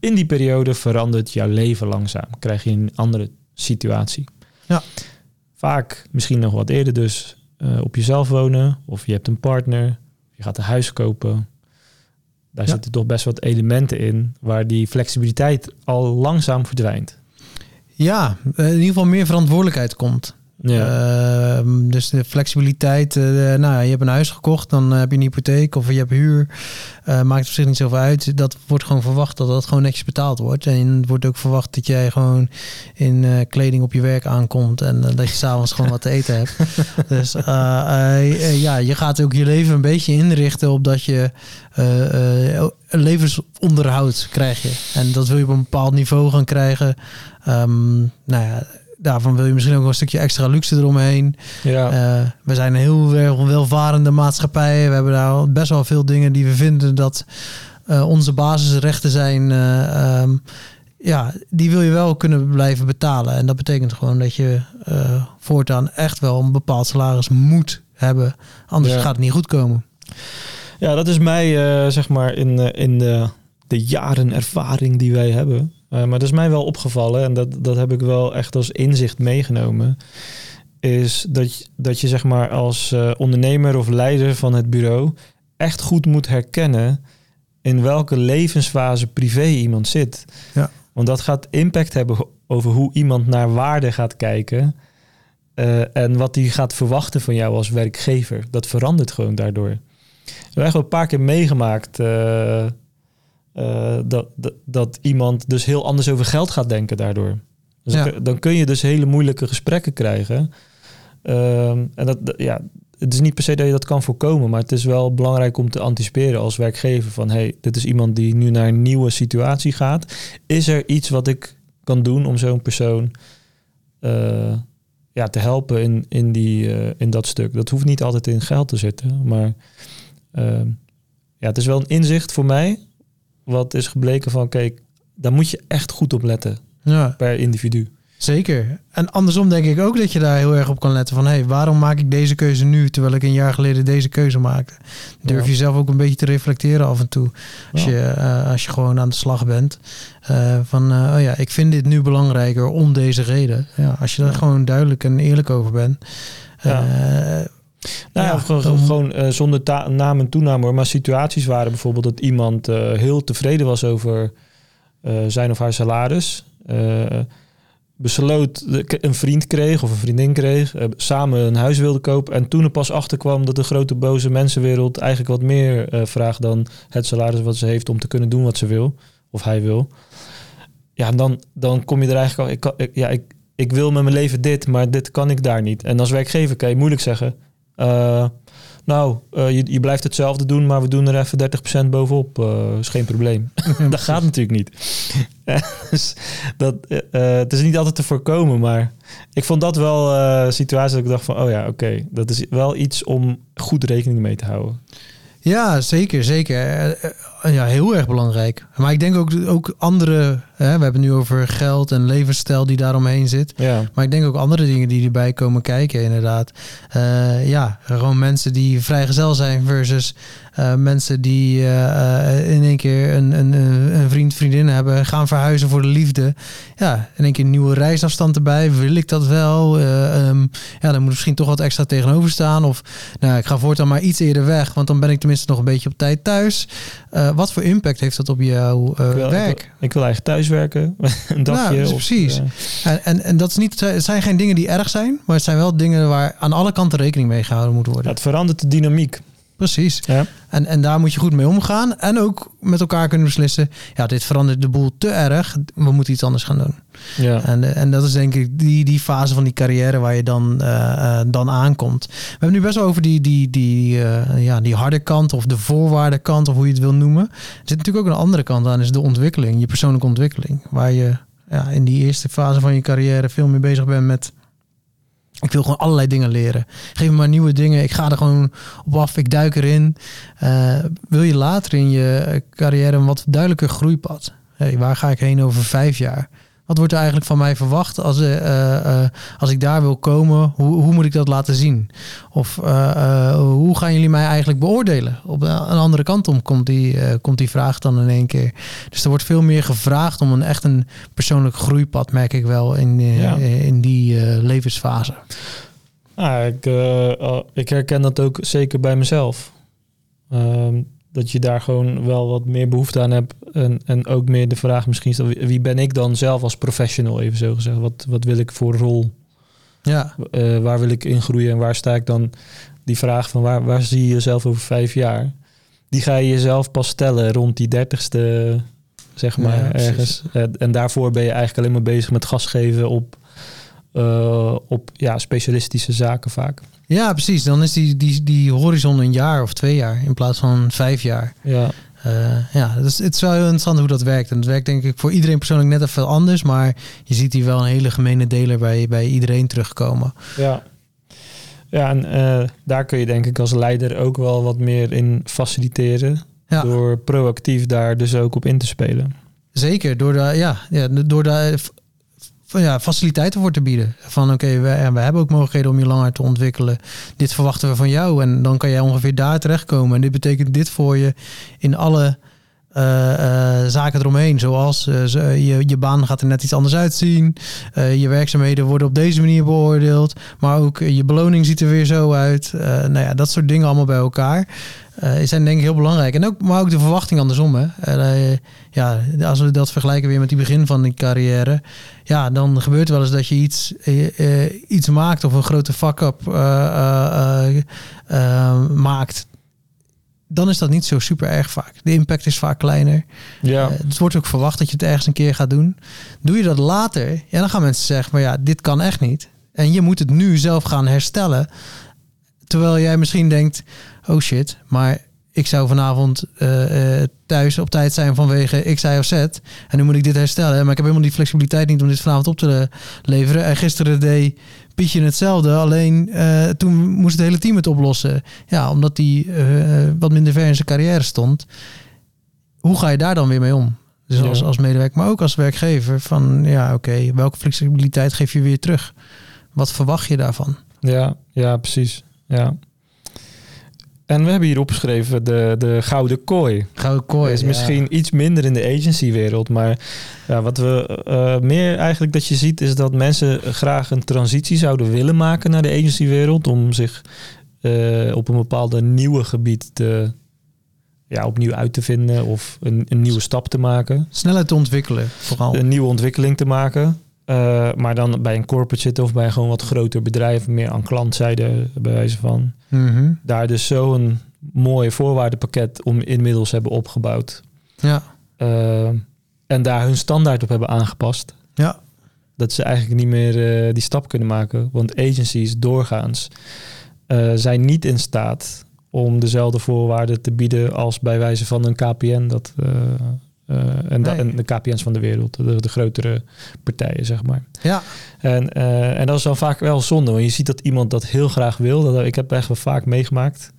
in die periode verandert jouw leven langzaam. Krijg je een andere situatie. Ja. Vaak misschien nog wat eerder dus eh, op jezelf wonen, of je hebt een partner, je gaat een huis kopen. Daar Ja. zitten toch best wat elementen in waar die flexibiliteit al langzaam verdwijnt. Ja, eh, in ieder geval meer verantwoordelijkheid komt. Ehm, dus de flexibiliteit. eh, nou, ja, je hebt een huis gekocht, dan eh, heb je een hypotheek of je hebt huur. Eh, maakt op zich niet zoveel uit. Dat wordt gewoon verwacht dat dat gewoon netjes betaald wordt. En het wordt ook verwacht dat jij gewoon in kleding op je werk aankomt. En dat je s'avonds gewoon wat te eten hebt. Dus ja, je gaat ook je leven een beetje inrichten op dat je levensonderhoud krijg je. En dat wil je op een bepaald niveau gaan krijgen. Ehm, nou ja, daarvan wil je misschien ook wel een stukje extra luxe eromheen. ja. Eh, we zijn een heel welvarende maatschappij. We hebben daar best wel veel dingen die we vinden dat eh, onze basisrechten zijn. eh, ehm, ja, die wil je wel kunnen blijven betalen. En dat betekent gewoon dat je voortaan echt wel een bepaald salaris moet hebben. Anders Ja. gaat het niet goed komen. Ja, dat is mij, zeg maar, in, in de, de jaren ervaring die wij hebben. Eh, maar dat is mij wel opgevallen en dat, dat heb ik wel echt als inzicht meegenomen. Is dat, je- dat je, zeg maar, als eh, ondernemer of leider van het bureau echt goed moet herkennen in welke levensfase privé iemand zit. Ja. Want dat gaat impact hebben over hoe iemand naar waarde gaat kijken. eh, en wat hij gaat verwachten van jou als werkgever. Dat verandert gewoon daardoor. We hebben echt wel een paar keer meegemaakt eh, dat, dat, dat iemand dus heel anders over geld gaat denken daardoor. Dus Ja. dan, dan kun je dus hele moeilijke gesprekken krijgen. Ehm, en dat, dat- ja, het is niet per se dat je dat kan voorkomen, maar het is wel belangrijk om te anticiperen als werkgever van hey, dit is iemand die nu naar een nieuwe situatie gaat. Is er iets wat ik kan doen om zo'n persoon eh, ja, te helpen in, in, die, eh, in dat stuk? Dat hoeft niet altijd in geld te zitten, maar ehm, ja, het is wel een inzicht voor mij wat is gebleken van kijk, daar moet je echt goed op letten Ja. per individu. Zeker. En andersom denk ik ook dat je daar heel erg op kan letten van... hé, hey, waarom maak ik deze keuze nu... terwijl ik een jaar geleden deze keuze maakte? Durf Ja. je zelf ook een beetje te reflecteren af en toe... als, Ja. je, eh, als je gewoon aan de slag bent. Eh, van, eh, oh ja, ik vind dit nu belangrijker om deze reden. Ja, als je daar Ja. gewoon duidelijk en eerlijk over bent... Nou ja, gewoon, dan- gewoon eh, zonder naam en toename hoor. Maar situaties waren bijvoorbeeld dat iemand eh, heel tevreden was over eh, zijn of haar salaris. besloot, een vriend kreeg of een vriendin kreeg. samen een huis wilde kopen. En toen er pas achter kwam dat de grote boze mensenwereld eigenlijk wat meer vraagt dan het salaris wat ze heeft om te kunnen doen wat ze wil. Of hij wil. Ja, en dan, dan kom je er eigenlijk al. Ik, kan, ik, ja, ik, ik wil met mijn leven dit, maar dit kan ik daar niet. En als werkgever kan je moeilijk zeggen. Eh, nou, eh, je, je blijft hetzelfde doen, maar we doen er even 30% bovenop. eh is geen probleem. dat gaat natuurlijk niet. dus dat, het is niet altijd te voorkomen, maar ik vond dat wel een situatie dat ik dacht van, oh ja, oké, dat is wel iets om goed rekening mee te houden. Ja, zeker, zeker. Eh, ja, heel erg belangrijk. Maar ik denk ook, ook andere... Hè, we hebben het nu over geld en levensstijl die daaromheen zit. Ja, Maar ik denk ook andere dingen die erbij komen kijken, inderdaad. Eh, ja, gewoon mensen die vrijgezel zijn versus eh, mensen die in één keer een, een, een vriend, vriendin hebben, gaan verhuizen voor de liefde. Ja, in één keer een nieuwe reisafstand erbij. Wil ik dat wel? Eh, ehm, ja, dan moet misschien toch wat extra tegenover staan. Of nou, ik ga voortaan maar iets eerder weg, want dan ben ik tenminste nog een beetje op tijd thuis. Wat voor impact heeft dat op jouw eh, ik, wil, ik, werk? wil, ik wil eigenlijk thuiswerken, een dagje. dus of, precies. eh, En, en, en dat is niet, het zijn geen dingen die erg zijn, maar het zijn wel dingen waar aan alle kanten rekening mee gehouden moet worden. het verandert de dynamiek. Precies. Ja. En, en daar moet je goed mee omgaan. En ook met elkaar kunnen beslissen. Ja, dit verandert de boel te erg. We moeten iets anders gaan doen. Ja. En, eh, en dat is denk ik die, die fase van die carrière waar je dan, eh, eh, dan aankomt. We hebben nu best wel over die, die, die, ja, die harde kant of de voorwaardenkant of hoe je het wil noemen. Er zit natuurlijk ook een andere kant aan, is de ontwikkeling, je persoonlijke ontwikkeling. Waar je ja, in die eerste fase van je carrière veel meer bezig bent met. Ik wil gewoon allerlei dingen leren. Geef me maar nieuwe dingen. Ik ga er gewoon op af. Ik duik erin. Eh, wil je later in je carrière een wat duidelijker groeipad? Hey, waar ga ik heen over vijf jaar? Wat wordt er eigenlijk van mij verwacht als, eh, eh, eh, als ik daar wil komen? Hoe, hoe moet ik dat laten zien? Of hoe gaan jullie mij eigenlijk beoordelen? Op een andere kant om komt die, komt die vraag dan in één keer. Dus er wordt veel meer gevraagd om een echt een persoonlijk groeipad, merk ik wel, in, Ja. in die levensfase. Nou, ik, ik herken dat ook zeker bij mezelf. Ehm, dat je daar gewoon wel wat meer behoefte aan hebt. En, en ook meer de vraag misschien is wie, ben ik dan zelf als professional, even zo gezegd. Wat, wat wil ik voor rol? Ja, Eh, waar wil ik in groeien en waar sta ik dan? Die vraag van waar, waar zie je jezelf over vijf jaar? Die ga je jezelf pas stellen rond die dertigste, zeg maar, Ja, ergens. En daarvoor ben je eigenlijk alleen maar bezig met gas geven op, eh, op ja, specialistische zaken vaak. ja precies. Dan is die, die, die horizon een jaar of twee jaar in plaats van vijf jaar. Ja, Eh, ja, dus het is wel heel interessant hoe dat werkt. En het werkt denk ik voor iedereen persoonlijk net even anders. Maar je ziet hier wel een hele gemene deler bij, bij iedereen terugkomen. ja. Ja, en eh, daar kun je denk ik als leider ook wel wat meer in faciliteren. Ja. Door proactief daar dus ook op in te spelen. Zeker, door daar, ja, ja, door van, ja, faciliteiten voor te bieden. Van oké, we, ja, we hebben ook mogelijkheden om je langer te ontwikkelen. Dit verwachten we van jou. En dan kan jij ongeveer daar terechtkomen. En dit betekent dit voor je in alle eh, eh, zaken eromheen. Zoals eh, je, je baan gaat er net iets anders uitzien. Je werkzaamheden worden op deze manier beoordeeld. Maar ook je beloning ziet er weer zo uit. Nou ja, dat soort dingen allemaal bij elkaar. zijn denk ik heel belangrijk. En ook, maar ook de verwachting andersom. Hè. Ja, als we dat vergelijken weer met die begin van die carrière. Ja, dan gebeurt wel eens dat je iets, iets maakt of een grote fuck-up maakt. Dan is dat niet zo super erg vaak. De impact is vaak kleiner. Ja, Eh, het wordt ook verwacht dat je het ergens een keer gaat doen. Doe je dat later, ja, dan gaan mensen zeggen, maar ja, dit kan echt niet. En je moet het nu zelf gaan herstellen. Terwijl jij misschien denkt, oh shit, maar ik zou vanavond eh, eh, thuis op tijd zijn vanwege X, Y of Z. En nu moet ik dit herstellen. Maar ik heb helemaal die flexibiliteit niet om dit vanavond op te leveren. En gisteren deed Pietje hetzelfde. Alleen eh, toen moest het hele team het oplossen. Ja, omdat die eh, wat minder ver in zijn carrière stond. Hoe ga je daar dan weer mee om? Dus Ja. als, als medewerker, maar ook als werkgever. Van ja, oké, welke flexibiliteit geef je weer terug? Wat verwacht je daarvan? Ja, ja, precies. Ja. En we hebben hier opgeschreven de, de gouden kooi. Gouden kooi. is ja. misschien iets minder in de agency-wereld. Maar ja, wat we eh, meer eigenlijk dat je ziet, is dat mensen graag een transitie zouden willen maken naar de agency-wereld. Om zich eh, op een bepaalde nieuwe gebied te, ja, opnieuw uit te vinden of een, een nieuwe stap te maken. Snelheid te ontwikkelen, vooral. Een nieuwe ontwikkeling te maken. Eh, maar dan bij een corporate zitten of bij een gewoon wat groter bedrijf, meer aan klantzijde bij wijze van. Mhm. Daar dus zo'n mooi voorwaardenpakket om inmiddels hebben opgebouwd. Ja, Eh, en daar hun standaard op hebben aangepast. ja, Dat ze eigenlijk niet meer eh, die stap kunnen maken. Want agencies doorgaans zijn niet in staat om dezelfde voorwaarden te bieden als bij wijze van een KPN. Dat, eh, en, da- Nee. en de KPN's van de wereld, de, de grotere partijen, zeg maar. ja. En, eh, en dat is dan vaak wel zonde, want je ziet dat iemand dat heel graag wil. Dat, ik heb echt wel vaak meegemaakt.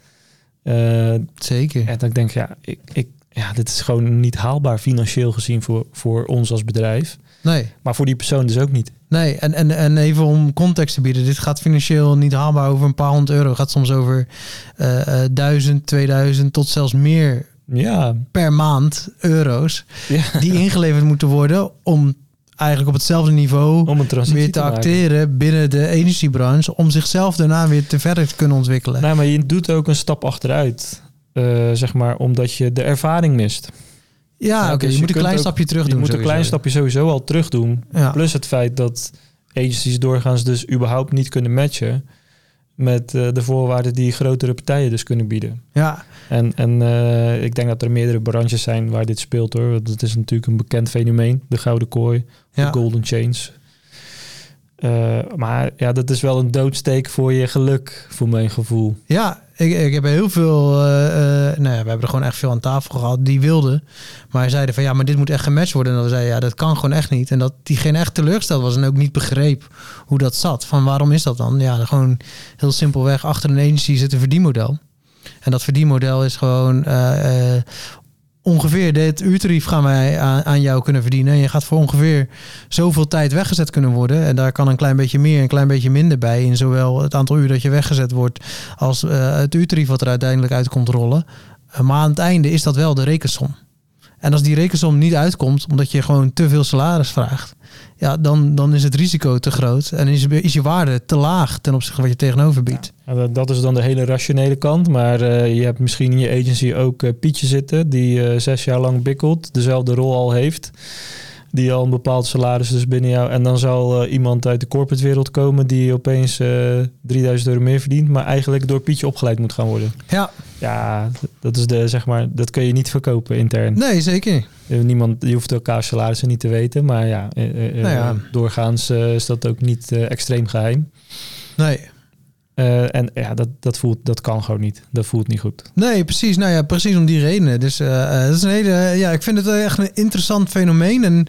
Eh, Zeker. en dan denk ik, ja, ik, ik, ja, dit is gewoon niet haalbaar financieel gezien voor, voor ons als bedrijf. Nee, Maar voor die persoon dus ook niet. nee. En, en, en even om context te bieden. Dit gaat financieel niet haalbaar over een paar honderd euro. Het gaat soms over duizend, tweeduizend tot zelfs meer Ja, per maand euro's. ja. Die ingeleverd moeten worden om eigenlijk op hetzelfde niveau om een transitie weer te, acteren binnen de energiebranche. Om zichzelf daarna weer te verder te kunnen ontwikkelen. Nee, maar je doet ook een stap achteruit. eh, zeg maar, omdat je de ervaring mist. ja, oké. dus je je moet een klein ook- stapje terug je doen. moet een klein stapje sowieso al terug doen. Ja. Plus het feit dat agencies doorgaans dus überhaupt niet kunnen matchen met eh, de voorwaarden die grotere partijen dus kunnen bieden. Ja, En, en eh, ik denk dat er meerdere branches zijn waar dit speelt hoor. Want het is natuurlijk een bekend fenomeen, de gouden kooi, ja. de golden chains. Eh, maar ja, dat is wel een doodsteek voor je geluk, voor mijn gevoel. Ja, ik, ik heb heel veel. eh, eh, nou ja, we hebben er gewoon echt veel aan tafel gehad die wilden. Maar zeiden van ja, maar dit moet echt gematcht worden. En dan zei ja, dat kan gewoon echt niet. En dat diegene echt teleurgesteld was en ook niet begreep hoe dat zat. Van waarom is dat dan? Ja, gewoon heel simpelweg achter een agency zit een verdienmodel. En dat verdienmodel is gewoon eh, ongeveer dit uurtarief gaan wij aan, aan jou kunnen verdienen. En je gaat voor ongeveer zoveel tijd weggezet kunnen worden. En daar kan een klein beetje meer en een klein beetje minder bij. In zowel het aantal uur dat je weggezet wordt als eh, het uurtarief wat er uiteindelijk uit komt rollen. Maar aan het einde is dat wel de rekensom. En als die rekensom niet uitkomt, omdat je gewoon te veel salaris vraagt, ja, dan, dan is het risico te groot en is, is je waarde te laag ten opzichte van wat je tegenover biedt. Dat, is dan de hele rationele kant. Maar eh, je hebt misschien in je agency ook eh, Pietje zitten, die eh, zes jaar lang bikkelt, dezelfde rol al heeft. Die al een bepaald salaris dus binnen jou. En dan zal eh, iemand uit de corporate wereld komen die opeens eh 3000 euro meer verdient, maar eigenlijk door Pietje opgeleid moet gaan worden. Ja, Ja, dat is de zeg maar, dat kun je niet verkopen intern. nee, zeker. Eh, Niemand, je hoeft elkaar salarissen niet te weten, maar ja, eh, eh, Nou ja. eh, doorgaans eh, is dat ook niet eh, extreem geheim. Nee. Eh, en ja, dat, dat, voelt, dat kan gewoon niet. Dat voelt niet goed. Nee, precies. Nou ja, precies om die redenen. Dus eh, eh, dat is een hele, ja, ik vind het echt een interessant fenomeen. En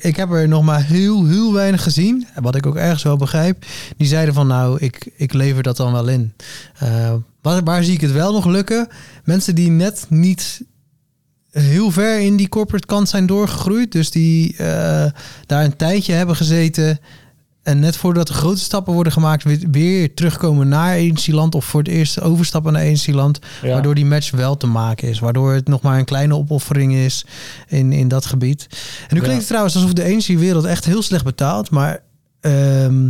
ik heb er nog maar heel, heel weinig gezien. En Wat ik ook ergens wel begrijp. Die zeiden van, nou, ik, ik lever dat dan wel in. Waar, waar zie ik het wel nog lukken? Mensen die net niet heel ver in die corporate kant zijn doorgegroeid. Dus die daar een tijdje hebben gezeten. En net voordat de grote stappen worden gemaakt, weer, weer terugkomen naar agencyland. Of voor het eerst overstappen naar agencyland. Ja. Waardoor die match wel te maken is. Waardoor het nog maar een kleine opoffering is in, in dat gebied. En nu Ja. klinkt het trouwens alsof de agency-wereld echt heel slecht betaalt. Maar ehm,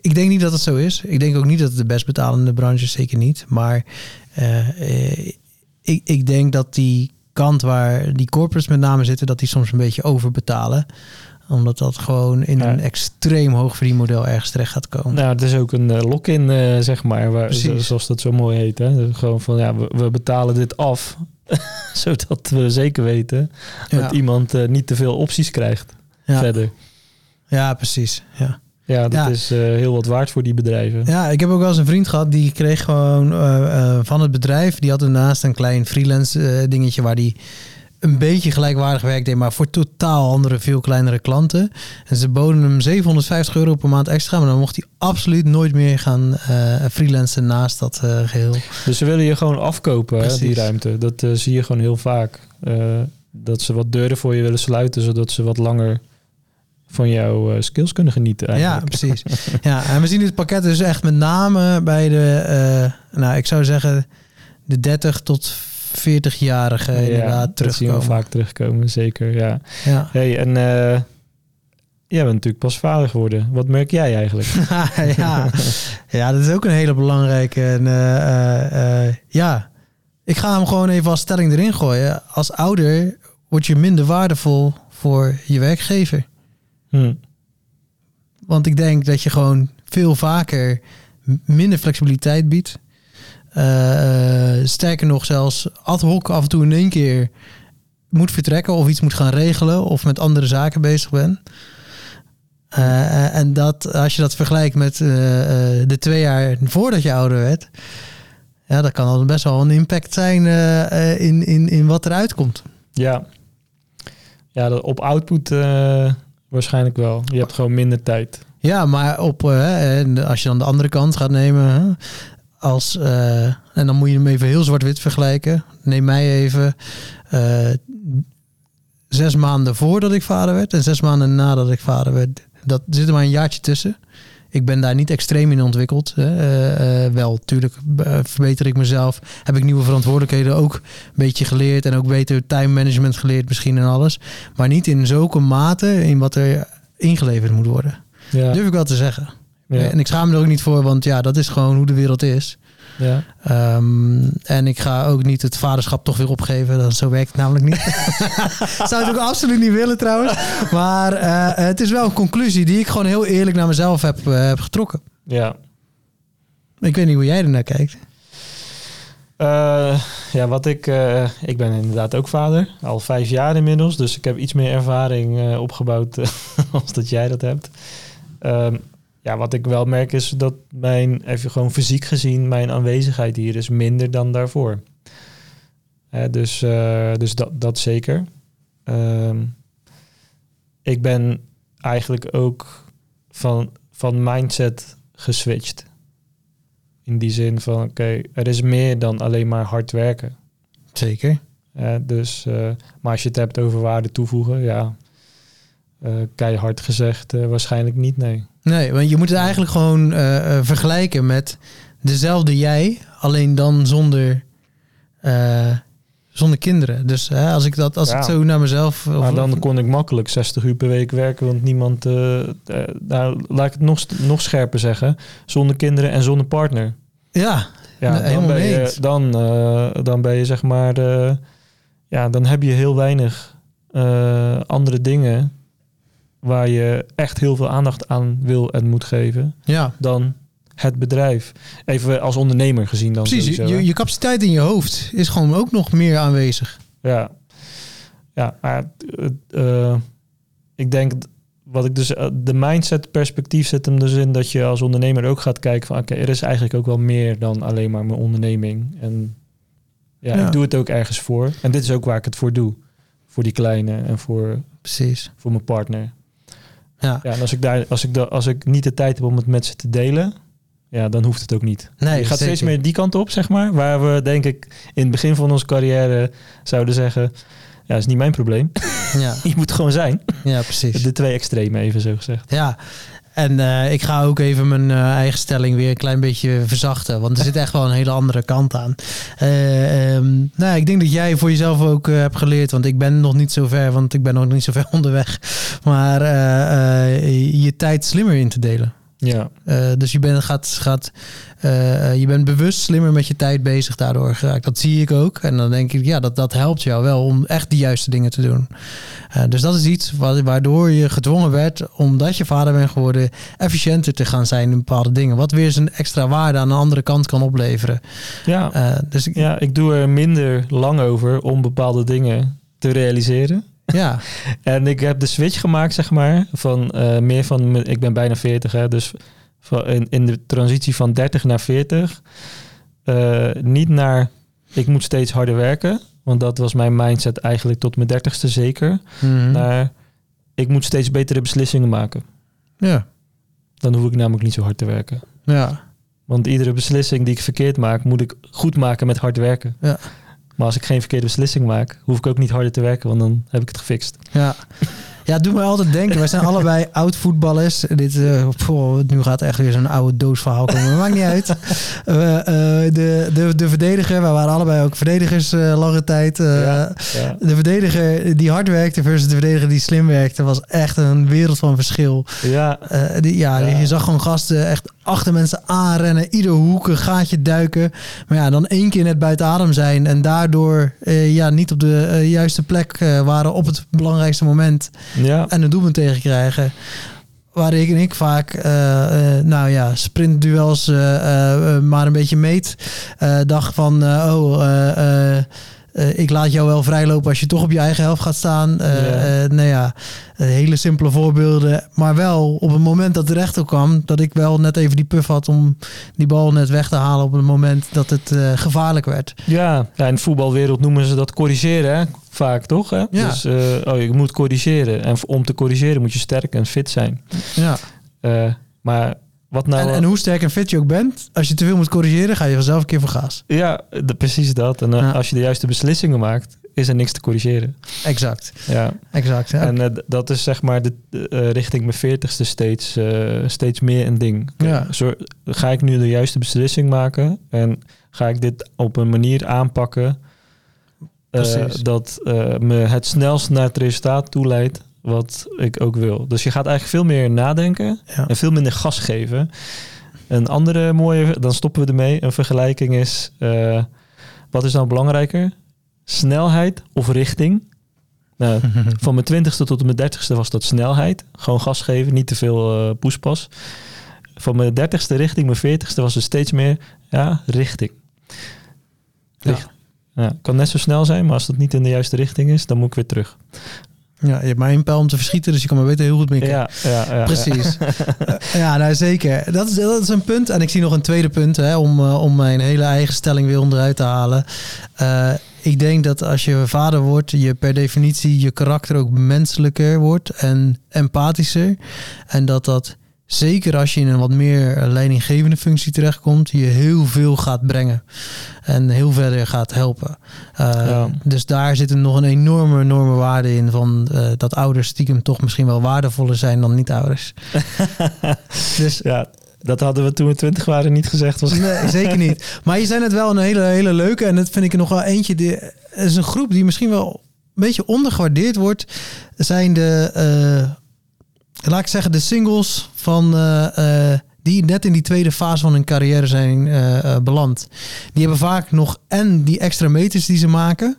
ik denk niet dat het zo is. Ik denk ook niet dat het de best betalende branche is. Zeker niet. Maar eh, eh, ik, ik denk dat die kant waar die corporates met name zitten... dat die soms een beetje overbetalen omdat dat gewoon in Ja. een extreem hoog verdienmodel ergens terecht gaat komen. Nou, het is ook een eh, lock-in, eh, zeg maar, waar, zo- zoals dat zo mooi heet. Hè? Dus Gewoon van, ja, we, we betalen dit af, zodat we zeker weten ja. dat iemand eh, niet te veel opties krijgt ja. verder. ja, precies. Ja. Ja, dat Ja. is heel wat waard voor die bedrijven. Ja, ik heb ook wel eens een vriend gehad die kreeg gewoon van het bedrijf. Die had daarnaast een klein freelance dingetje waar die een beetje gelijkwaardig werk deed, maar voor totaal andere, veel kleinere klanten. En ze boden hem 750 euro per maand extra, maar dan mocht hij absoluut nooit meer gaan eh freelancen naast dat eh, geheel. Dus ze willen je gewoon afkopen, hè, die ruimte. Dat eh, zie je gewoon heel vaak. Dat ze wat deuren voor je willen sluiten, zodat ze wat langer van jouw skills kunnen genieten. Ja, Eigenlijk. precies. ja, en we zien dit pakket dus echt met name bij de, nou, ik zou zeggen, de 30 tot 40-jarigen Ja, inderdaad dat zien we terugkomen. vaak terugkomen, zeker. Ja. Ja. Hey, en eh jij bent natuurlijk pas vader geworden. Wat merk jij eigenlijk? ja. ja, dat is ook een hele belangrijke. En, eh, eh, ja, ik ga hem gewoon even als stelling erin gooien. Als ouder word je minder waardevol voor je werkgever. Hm. Want ik denk dat je gewoon veel vaker minder flexibiliteit biedt. Eh, sterker nog, zelfs ad hoc af en toe in één keer moet vertrekken of iets moet gaan regelen of met andere zaken bezig bent. Eh, en dat als je dat vergelijkt met de twee jaar voordat je ouder werd, ja, dat kan al best wel een impact zijn in, in, in wat eruit komt. Ja. Ja, dat- op output waarschijnlijk wel. Je hebt gewoon minder tijd. Ja, maar op, als je dan de andere kant gaat nemen, als, eh, en dan moet je hem even heel zwart-wit vergelijken. Neem mij even eh, zes maanden voordat ik vader werd en zes maanden nadat ik vader werd. Dat zit er maar een jaartje tussen. Ik ben daar niet extreem in ontwikkeld. Hè. Eh, wel, natuurlijk verbeter ik mezelf. Heb ik nieuwe verantwoordelijkheden ook een beetje geleerd. En ook beter time management geleerd misschien en alles. Maar niet in zulke mate in wat er ingeleverd moet worden. Ja. Durf ik wel te zeggen. Ja. En ik schaam me er ook niet voor, want ja, dat is gewoon hoe de wereld is. ja. Ehm, en ik ga ook niet het vaderschap toch weer opgeven. Dat, zo werkt het namelijk niet. Zou het ook absoluut niet willen trouwens. Maar eh, het is wel een conclusie die ik gewoon heel eerlijk naar mezelf heb, eh, heb getrokken. ja. Ik weet niet hoe jij er naar kijkt. Eh, ja, wat ik... eh, ik ben inderdaad ook vader. Al vijf jaar inmiddels. Dus ik heb iets meer ervaring eh, opgebouwd eh, als dat jij dat hebt. Ehm, ja, wat ik wel merk is dat mijn... Even gewoon fysiek gezien, mijn aanwezigheid hier is minder dan daarvoor. Hè, dus eh, dus dat, dat zeker. Ehm, ik ben eigenlijk ook van, van mindset geswitcht. In die zin van, oké, er is meer dan alleen maar hard werken. Zeker. Dus, eh, maar als je het hebt over waarde toevoegen, ja, eh, keihard gezegd, waarschijnlijk niet, nee. Nee, want je moet het eigenlijk gewoon eh, eh, vergelijken met dezelfde jij, alleen dan zonder, eh, zonder kinderen. Dus hè, als ik dat, als Ja. ik zo naar mezelf. of- Maar dan kon ik makkelijk 60 uur per week werken, want niemand, nou, laat ik het nog, nog scherper zeggen, zonder kinderen en zonder partner. ja, Ja, dan, helemaal ben je, dan, dan ben je zeg maar, ja, dan heb je heel weinig andere dingen waar je echt heel veel aandacht aan wil en moet geven ja. dan het bedrijf. Even als ondernemer gezien dan. Precies, sowieso, je, je capaciteit in je hoofd is gewoon ook nog meer aanwezig. Ja, ja maar, eh, ik denk wat ik dus eh, de mindset perspectief zit hem dus in dat je als ondernemer ook gaat kijken van oké, er is eigenlijk ook wel meer dan alleen maar mijn onderneming. En ja, Ja. ik doe het ook ergens voor. En dit is ook waar ik het voor doe. Voor die kleine en voor, Precies. voor mijn partner. Ja. Ja, en als ik daar, als ik da, als ik niet de tijd heb om het met ze te delen, ja, dan hoeft het ook niet. Nee, je gaat steeds meer die kant op, zeg maar. Waar we, denk ik, in het begin van onze carrière zouden zeggen... Ja, is niet mijn probleem. Ja, Je moet gewoon zijn. ja precies. De twee extreme, even zo gezegd. Ja, en eh, ik ga ook even mijn eh, eigen stelling weer een klein beetje verzachten. Want er zit echt wel een hele andere kant aan. Eh, ehm, nou, ik denk dat jij voor jezelf ook hebt geleerd. Want ik ben nog niet zo ver, want ik ben nog niet zo ver onderweg. Maar je tijd slimmer in te delen. Ja, Eh, dus je bent, gaat, gaat, eh, eh, je bent bewust slimmer met je tijd bezig daardoor geraakt. Dat zie ik ook. En dan denk ik, ja, dat, dat helpt jou wel om echt de juiste dingen te doen. Dus dat is iets wa- waardoor je gedwongen werd, omdat je vader bent geworden, efficiënter te gaan zijn in bepaalde dingen. Wat weer zijn extra waarde aan de andere kant kan opleveren. ja. Dus ik, ja, ik doe er minder lang over om bepaalde dingen te realiseren. Ja, En ik heb de switch gemaakt, zeg maar, van eh, meer van... Ik ben bijna 40, hè, dus van, in, in de transitie van 30 naar 40... eh, niet naar, ik moet steeds harder werken... Want dat was mijn mindset eigenlijk tot mijn dertigste zeker. Mhm. Naar, ik moet steeds betere beslissingen maken. ja, Dan hoef ik namelijk niet zo hard te werken. ja, Want iedere beslissing die ik verkeerd maak, moet ik goed maken met hard werken. Ja. Maar als ik geen verkeerde beslissing maak, hoef ik ook niet harder te werken, want dan heb ik het gefixt. Ja. Ja, het doet me altijd denken. Wij zijn allebei oud voetballers. Dit, uh, poh, nu gaat echt weer zo'n oude doosverhaal komen. Maar maakt niet uit. Uh, uh, de, de, de verdediger, wij waren allebei ook verdedigers lange tijd. Ja, ja. De verdediger die hard werkte versus de verdediger die slim werkte, was echt een wereld van verschil. Ja, die, ja, ja, je zag gewoon gasten echt achter mensen aanrennen, ieder hoek een gaatje duiken. Maar ja, dan één keer net buiten adem zijn en daardoor ja, niet op de juiste plek waren op het belangrijkste moment. Ja. En een doelpunt tegen krijgen. Waar ik en ik vaak, uh, uh, nou ja, sprintduels uh, maar een beetje meet. dacht van, oh, uh, ik laat jou wel vrijlopen als je toch op je eigen helft gaat staan. Ja. Uh, nou ja, hele simpele voorbeelden. Maar wel op het moment dat het rechter kwam, dat ik wel net even die puff had om die bal net weg te halen op het moment dat het gevaarlijk werd. Ja, ja, in de voetbalwereld noemen ze dat corrigeren, hè? vaak toch? Hè? Ja. Dus oh, je moet corrigeren. En om te corrigeren moet je sterk en fit zijn. Ja. maar wat nou, en, en, hoe sterk en fit je ook bent, als je te veel moet corrigeren, ga je vanzelf een keer voor gaas. Ja, de, precies dat. En uh, ja. als je de juiste beslissingen maakt, is er niks te corrigeren. Exact. Ja. Exact. Ja. En uh, dat is zeg maar de, uh, richting mijn veertigste steeds, steeds meer een ding. Ja. Zo, ga ik nu de juiste beslissing maken en ga ik dit op een manier aanpakken dat me het snelst naar het resultaat toeleidt wat ik ook wil. Dus je gaat eigenlijk veel meer nadenken ja. en veel minder gas geven. Een andere mooie, dan stoppen we ermee. Een vergelijking is, uh, wat is nou belangrijker? Snelheid of richting? Nou, van mijn twintigste tot mijn dertigste was dat snelheid. Gewoon gas geven, niet te veel uh, poespas. Van mijn dertigste richting mijn veertigste was er steeds meer ja, richting. Richt ja. ja. kan net zo snel zijn, maar als dat niet in de juiste richting is, dan moet ik weer terug. Ja, je hebt maar één pijl om te verschieten, dus je kan maar beter heel goed mikken. Ja, ja, ja precies. Ja. ja, nou zeker. Dat is, dat is een punt. En ik zie nog een tweede punt hè, om, uh, om mijn hele eigen stelling weer onderuit te halen. Uh, ik denk dat als je vader wordt, je per definitie je karakter ook menselijker wordt en empathischer. En dat dat zeker als je in een wat meer leidinggevende functie terechtkomt, je heel veel gaat brengen en heel verder gaat helpen. Uh, ja. Dus daar zit er nog een enorme, enorme waarde in van uh, dat ouders stiekem toch misschien wel waardevoller zijn dan niet-ouders. dus ja. Dat hadden we toen we twintig waren niet gezegd. Was. Nee, zeker niet. Maar je zijn het wel een hele, hele leuke. En dat vind ik er nog wel eentje. Die, is een groep die misschien wel een beetje ondergewaardeerd wordt. Zijn de... Uh, laat ik zeggen, de singles van uh, uh, die net in die tweede fase van hun carrière zijn uh, beland. Die hebben vaak nog en die extra meters die ze maken.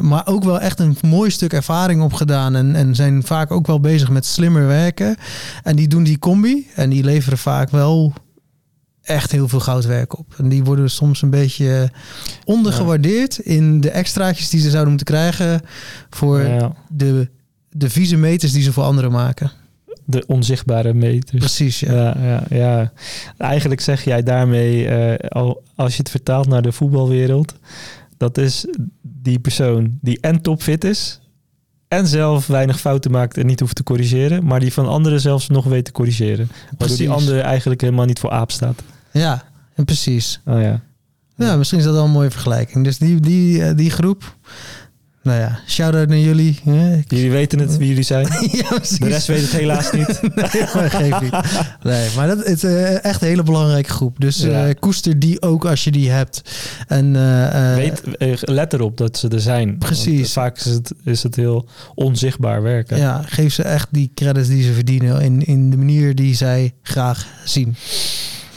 maar ook wel echt een mooi stuk ervaring opgedaan. En, en zijn vaak ook wel bezig met slimmer werken. En die doen die combi. En die leveren vaak wel echt heel veel goudwerk op. En die worden soms een beetje ondergewaardeerd in de extraatjes die ze zouden moeten krijgen voor Ja. de, de vieze meters die ze voor anderen maken. De onzichtbare meters. Precies, ja. Ja, ja, ja. Eigenlijk zeg jij daarmee, al, als je het vertaalt naar de voetbalwereld, dat is die persoon die en topfit is en zelf weinig fouten maakt en niet hoeft te corrigeren, maar die van anderen zelfs nog weet te corrigeren. Waardoor die andere eigenlijk helemaal niet voor aap staat. Ja, en precies. Oh ja. Ja, misschien is dat wel een mooie vergelijking. Dus die, die, eh, die groep. Nou ja, shout-out naar jullie. Ik- Jullie weten het wie jullie zijn. ja. De rest weet het helaas niet. nee, maar geef niet. Nee, maar dat is eh, echt een hele belangrijke groep. Dus eh, koester die ook als je die hebt. En eh, Weet, let erop dat ze er zijn. Precies. Vaak is het, is het heel onzichtbaar werken. ja, geef ze echt die credits die ze verdienen in, in de manier die zij graag zien.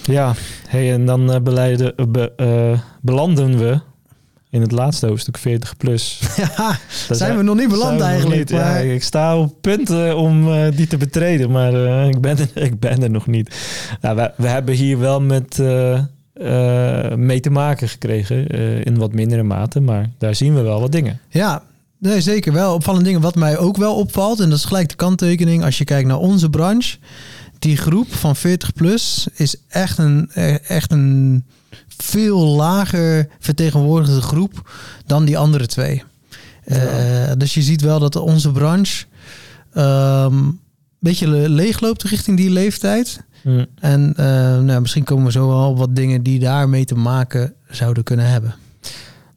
Ja, hey, en dan beleiden, be- belanden we in het laatste hoofdstuk 40 plus. ja, zijn we nog niet beland eigenlijk. niet. maar- Ja, ik sta op punten om eh, die te betreden, maar eh, ik, ben er, ik ben er nog niet. Nou, we, we hebben hier wel met eh, mee te maken gekregen, in wat mindere mate, maar daar zien we wel wat dingen. Ja, nee, zeker wel. Opvallende dingen. Wat mij ook wel opvalt, en dat is gelijk de kanttekening als je kijkt naar onze branche. Die groep van 40 plus is echt een, echt een veel lager vertegenwoordigde groep dan die andere twee. Eh, dus je ziet wel dat onze branche ehm, een beetje le- leegloopt richting die leeftijd. Hm. En eh, nou, misschien komen we zo wel op wat dingen die daarmee te maken zouden kunnen hebben.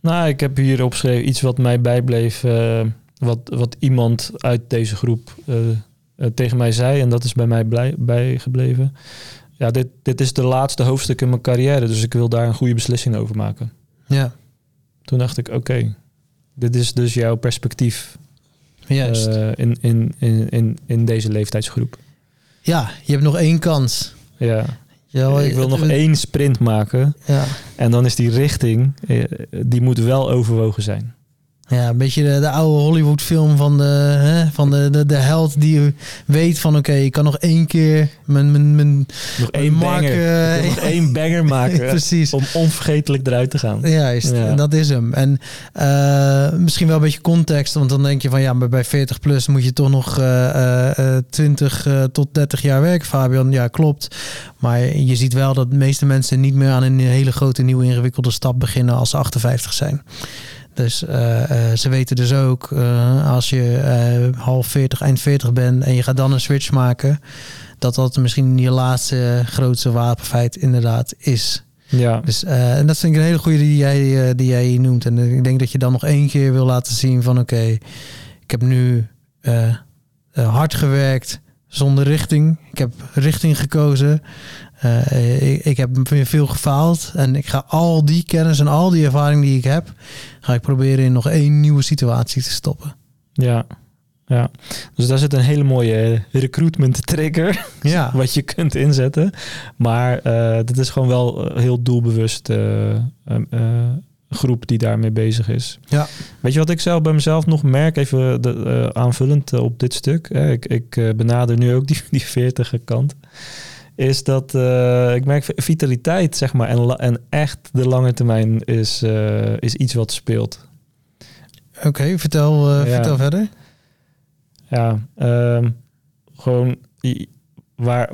Nou, ik heb hier opgeschreven iets wat mij bijbleef. eh, wat, wat iemand uit deze groep tegen mij zei. En dat is bij mij blij, bijgebleven. Ja, dit, dit is de laatste hoofdstuk in mijn carrière. Dus ik wil daar een goede beslissing over maken. Ja, Toen dacht ik, oké, dit is dus jouw perspectief juist. eh, in, in, in, in, in deze leeftijdsgroep. ja, je hebt nog één kans. Ja, Ja, ik wil nog het- één sprint maken. Ja. En dan is die richting, eh, die moet wel overwogen zijn. Ja, een beetje de, de oude Hollywood film van de, hè, van de, de, de held die weet van oké, ik kan nog één keer mijn, mijn, mijn Nog één Mark, banger. nog één banger maken. precies. Om onvergetelijk eruit te gaan. Juist, Ja. en dat is hem. En eh, misschien wel een beetje context, want dan denk je van ja, maar bij 40 plus moet je toch nog eh, eh, 20 eh, tot 30 jaar werken, Fabian. Ja, klopt. Maar je ziet wel dat de meeste mensen niet meer aan een hele grote, nieuwe, ingewikkelde stap beginnen als ze 58 zijn. Dus eh, eh, ze weten dus ook, eh, als je half 40, eind 40 bent en je gaat dan een switch maken, dat dat misschien je laatste grootste wapenfeit inderdaad is. Ja, Dus, en dat vind ik een hele goede die jij, die jij noemt. En ik denk dat je dan nog één keer wil laten zien van oké, ik heb nu hard gewerkt zonder richting. Ik heb richting gekozen. Eh, ik, ik heb veel gefaald. En ik ga al die kennis en al die ervaring die ik heb, ga ik proberen in nog één nieuwe situatie te stoppen. ja, ja. Dus daar zit een hele mooie recruitment trigger. Ja, wat je kunt inzetten. Maar eh dit is gewoon wel een heel doelbewust eh, eh, eh, groep die daarmee bezig is. Ja. Weet je wat ik zelf bij mezelf nog merk, even de, eh, aanvullend eh, op dit stuk. Ik, ik eh, benader nu ook die, die 40 kant. Is dat eh, ik merk vitaliteit, zeg maar, en, en echt de lange termijn is, eh, is iets wat speelt. oké, vertel, eh, Ja. vertel verder. Ja, ehm, gewoon waar,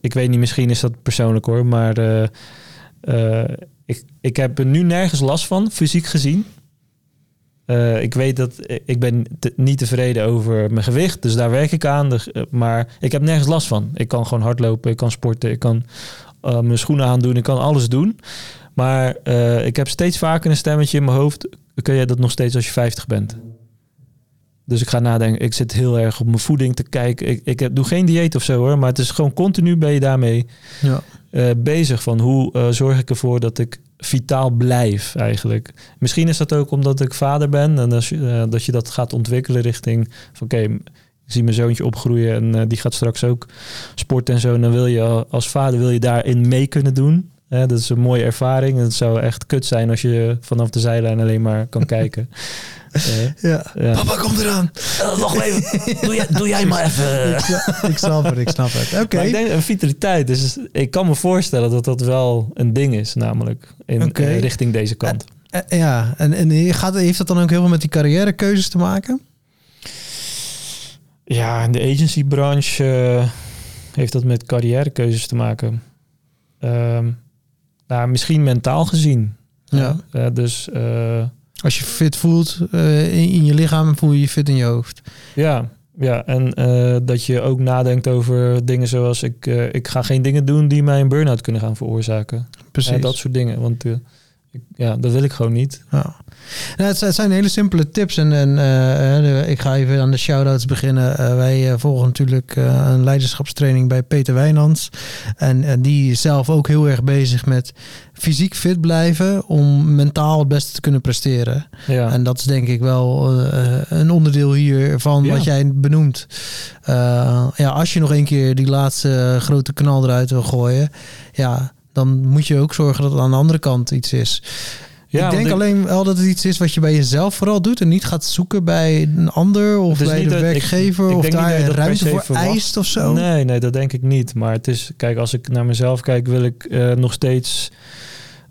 ik weet niet, misschien is dat persoonlijk hoor, maar ik, ik heb er nu nergens last van, fysiek gezien. Eh, ik weet dat ik ben te- niet tevreden over mijn gewicht, dus daar werk ik aan. De- eh, maar ik heb nergens last van. Ik kan gewoon hardlopen, ik kan sporten, ik kan eh, mijn schoenen aandoen, ik kan alles doen. Maar eh, ik heb steeds vaker een stemmetje in mijn hoofd. Kun jij dat nog steeds als je 50 bent? Dus ik ga nadenken. Ik zit heel erg op mijn voeding te kijken. Ik, ik heb, doe geen dieet of zo hoor. Maar het is gewoon continu ben je daarmee Ja. eh, bezig. Van hoe eh, zorg ik ervoor dat ik vitaal blijf eigenlijk. Misschien is dat ook omdat ik vader ben. En als je, eh, dat je dat gaat ontwikkelen richting van oké, ik zie mijn zoontje opgroeien. En eh, die gaat straks ook sporten en zo. En dan wil je als vader wil je daarin mee kunnen doen. Hè, dat is een mooie ervaring. Het zou echt kut zijn als je vanaf de zijlijn alleen maar kan kijken. Eh, Ja. ja. Papa, kom eraan. Wacht even. Doe jij, doe jij maar even. ik, snap- ik snap het, ik snap het. Oké. Maar ik denk een vitaliteit. Dus ik kan me voorstellen dat dat wel een ding is, namelijk in eh, richting deze kant. Eh, Ja, en, en je gaat, heeft dat dan ook heel veel met die carrièrekeuzes te maken? Ja, in de agencybranche eh, heeft dat met carrièrekeuzes te maken. Ehm, nou, misschien mentaal gezien. Ja. Eh, dus eh, Als je fit voelt eh, in, in je lichaam, voel je je fit in je hoofd. ja, ja, en eh, dat je ook nadenkt over dingen zoals ik, eh, ik ga geen dingen doen die mij een burn-out kunnen gaan veroorzaken. Precies. Dat soort dingen. Want ja, dat wil ik gewoon niet. Ja. Nou, het, zijn- het zijn hele simpele tips. En, en eh, eh, ik ga even aan de shout-outs beginnen. Eh, wij volgen natuurlijk een leiderschapstraining bij Peter Wijnands. En die is zelf ook heel erg bezig met fysiek fit blijven... om mentaal het beste te kunnen presteren. Ja. En dat is denk ik wel een onderdeel hiervan Ja. wat jij benoemt. Ja, als je nog een keer die laatste grote knal eruit wil gooien... ja, dan moet je ook zorgen dat het aan de andere kant iets is. Ja, ik denk alleen wel dat het iets is wat je bij jezelf vooral doet en niet gaat zoeken bij een ander of bij de dat- werkgever ik of daar ruimte voor verwacht. eist of zo. Nee, nee, dat denk ik niet. Maar het is, kijk, als ik naar mezelf kijk, wil ik eh, nog steeds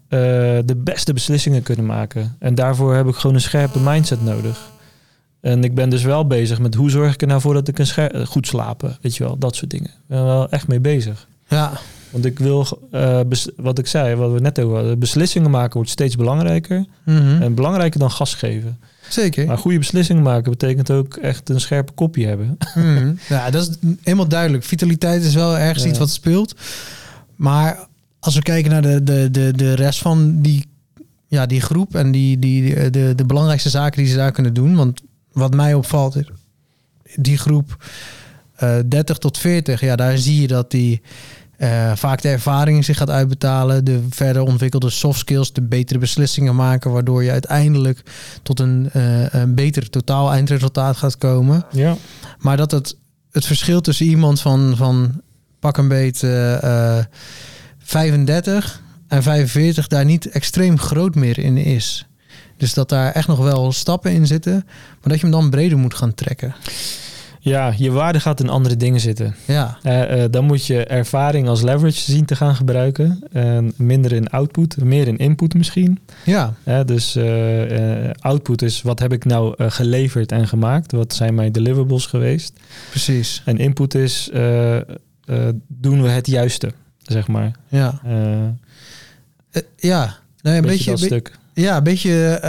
eh, de beste beslissingen kunnen maken. En daarvoor heb ik gewoon een scherpe mindset nodig. En ik ben dus wel bezig met hoe zorg ik er nou voor dat ik een goed slapen, weet je wel, dat soort dingen. Ik ben wel echt mee bezig. Ja, Want ik wil, eh, wat ik zei, wat we net over hadden, beslissingen maken wordt steeds belangrijker. mhm. En belangrijker dan gas geven. zeker. Maar goede beslissingen maken betekent ook echt een scherpe kopje hebben. Mhm. Ja, dat is helemaal duidelijk. Vitaliteit is wel ergens Ja. iets wat speelt. Maar als we kijken naar de, de, de, de rest van die ja, die groep en die, die, de, de belangrijkste zaken die ze daar kunnen doen. Want wat mij opvalt, is die groep uh, 30 tot 40, ja, daar zie je dat die uh, vaak de ervaring zich gaat uitbetalen, de verder ontwikkelde soft skills, de betere beslissingen maken, waardoor je uiteindelijk tot een, uh, een beter totaal eindresultaat gaat komen. Ja. Maar dat het, het verschil tussen iemand van, van pak een beet uh, 35 en 45 daar niet extreem groot meer in is. Dus dat daar echt nog wel stappen in zitten, maar dat je hem dan breder moet gaan trekken. Ja, je waarde gaat in andere dingen zitten. Ja. Uh, uh, dan moet je ervaring als leverage zien te gaan gebruiken. En minder in output, meer in input misschien. Ja. Uh, dus output is wat heb ik nou geleverd en gemaakt? Wat zijn mijn deliverables geweest? Precies. En input is doen we het juiste, zeg maar. Ja. ja. Nee, een beetje, dat stuk. Ja, een beetje.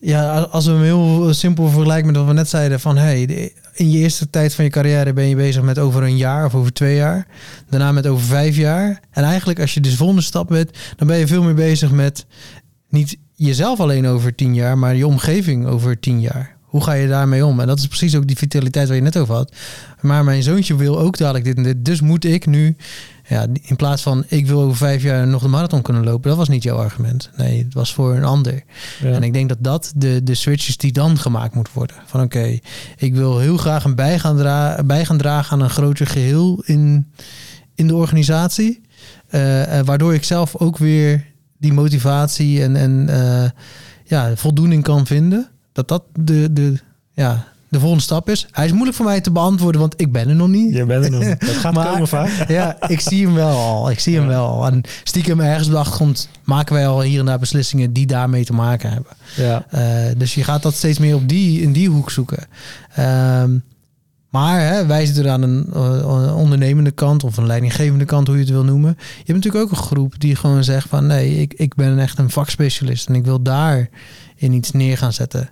ja, als we hem heel simpel vergelijken met wat we net zeiden: van hey, in je eerste tijd van je carrière ben je bezig met over een jaar of over twee jaar. Daarna met over vijf jaar. En eigenlijk als je dus volgende stap bent, dan ben je veel meer bezig met niet jezelf alleen over tien jaar, maar je omgeving over tien jaar. Hoe ga je daarmee om? En dat is precies ook die vitaliteit waar je net over had. Maar mijn zoontje wil ook dadelijk dit en dit. Dus moet ik nu ja, in plaats van ik wil over vijf jaar nog de marathon kunnen lopen, dat was niet jouw argument. Nee, het was voor een ander. Ja. En ik denk dat dat de, de switches die dan gemaakt moet worden. Van oké, ik wil heel graag een bij gaan, dra bij gaan dragen aan een groter geheel in, in de organisatie. Uh, waardoor ik zelf ook weer die motivatie en, en uh, ja, voldoening kan vinden. Dat dat de, de, ja, de volgende stap is. Hij is moeilijk voor mij te beantwoorden, want ik ben er nog niet. Je bent er nog niet. Dat gaat maar, komen vaak. ja, ik zie hem wel al. Ik zie hem wel al. En stiekem ergens op de achtergrond maken wij al hier en daar beslissingen die daarmee te maken hebben. Ja. Uh, dus je gaat dat steeds meer op die, in die hoek zoeken. Um, maar hè, wij zitten aan een uh, ondernemende kant of een leidinggevende kant, hoe je het wil noemen. Je hebt natuurlijk ook een groep die gewoon zegt van nee, ik, ik ben echt een vakspecialist en ik wil daar in iets neer gaan zetten.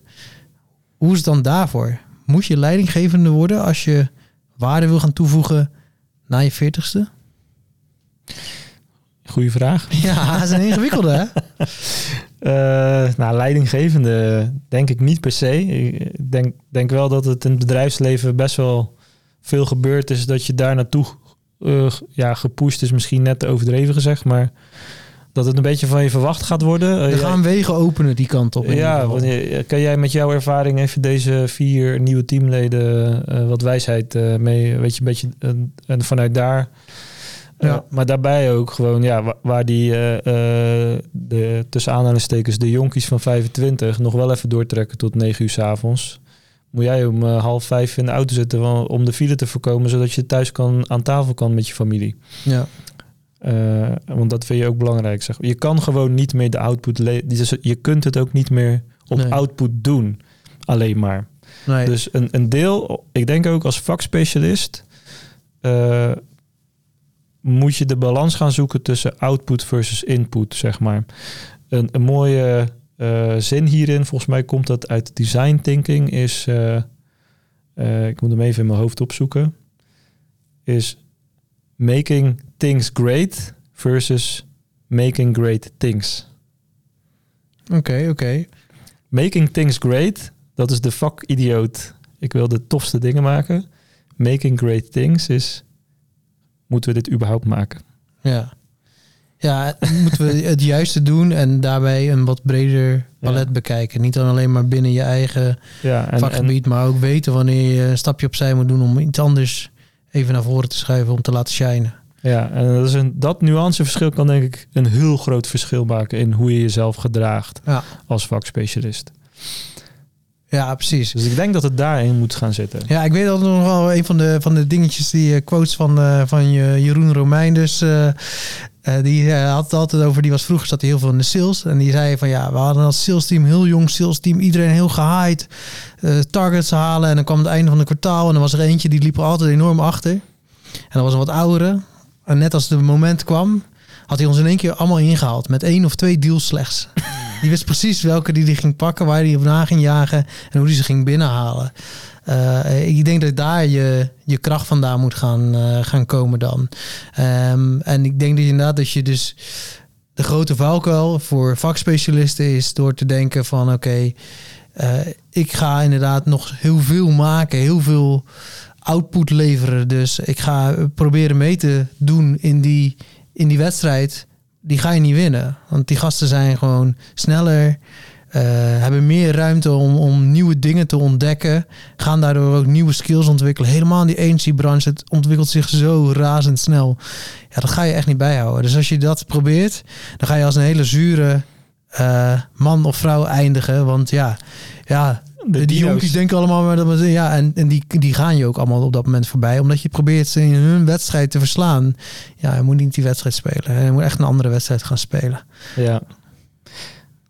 Hoe is het dan daarvoor? Moet je leidinggevende worden als je waarde wil gaan toevoegen na je veertigste? Goeie vraag. Ja, dat is een ingewikkelde, hè? Uh, nou, leidinggevende denk ik niet per se. Ik denk, denk wel dat het in het bedrijfsleven best wel veel gebeurd is dat je daar naartoe uh, ja, gepusht is, misschien net te overdreven gezegd, maar dat het een beetje van je verwacht gaat worden. Er gaan wegen openen die kant op. Ja, wanneer, kan jij met jouw ervaring even deze vier nieuwe teamleden uh, wat wijsheid uh, mee, weet je, een beetje uh, en vanuit daar. Ja. maar daarbij ook gewoon, ja, waar, waar die de, tussen aanhalingstekens de jonkies van 25 nog wel even doortrekken tot 9 uur s avonds. Moet jij om half vijf in de auto zitten om de file te voorkomen, zodat je thuis kan, aan tafel kan met je familie. Ja. Uh, want dat vind je ook belangrijk. Zeg. Je kan gewoon niet meer de output. Dus je kunt het ook niet meer op nee. output doen. Alleen maar. Nee. Dus een, een deel, ik denk ook als vakspecialist. Uh, moet je de balans gaan zoeken tussen output versus input, zeg maar. Een, een mooie uh, zin hierin, volgens mij komt dat uit design thinking, is. ik moet hem even in mijn hoofd opzoeken. Is making things great versus making great things. Oké, okay, oké. Okay. Making things great, dat is de vakidioot. Ik wil de tofste dingen maken. Making great things is, moeten we dit überhaupt maken? Ja. Ja, moeten we het juiste doen en daarbij een wat breder palet ja. bekijken. Niet dan alleen maar binnen je eigen ja, en, vakgebied, en, maar ook weten wanneer je een stapje opzij moet doen om iets anders even naar voren te schuiven om te laten shinen. Ja, en dat, is een, dat nuanceverschil kan denk ik een heel groot verschil maken in hoe je jezelf gedraagt ja. als vakspecialist. Ja, precies. Dus ik denk dat het daarin moet gaan zitten. Ja, ik weet dat nog wel een van de, van de dingetjes, die uh, quotes van, uh, van Jeroen Romein dus... Uh, die had het altijd over, die was vroeger zat hij heel veel in de sales. En die zei van ja, we hadden als sales team, heel jong sales team, iedereen heel gehyped. targets halen en dan kwam het einde van het kwartaal en dan was er eentje, die liep er altijd enorm achter. En dat was een wat oudere. En net als het moment kwam, had hij ons in één keer allemaal ingehaald. Met één of twee deals slechts. die wist precies welke die, die ging pakken, waar hij op na ging jagen en hoe die ze ging binnenhalen. Uh, ik denk dat daar je, je kracht vandaan moet gaan, uh, gaan komen dan. Um, en ik denk dat inderdaad dat je dus de grote valkuil voor vakspecialisten is door te denken van oké, eh, ik ga inderdaad nog heel veel maken, heel veel output leveren. Dus ik ga proberen mee te doen in die, in die wedstrijd. Die ga je niet winnen. Want die gasten zijn gewoon sneller. Eh, hebben meer ruimte om, om nieuwe dingen te ontdekken. Gaan daardoor ook nieuwe skills ontwikkelen. Helemaal in die agency-branche. Het ontwikkelt zich zo razendsnel. Ja, dat ga je echt niet bijhouden. Dus als je dat probeert, dan ga je als een hele zure eh, man of vrouw eindigen. Want ja, ja De die jonkies denken allemaal maar dat ja, en, en die, die gaan je ook allemaal op dat moment voorbij, omdat je probeert ze in hun wedstrijd te verslaan. Ja, je moet niet die wedstrijd spelen. Je moet echt een andere wedstrijd gaan spelen. Ja.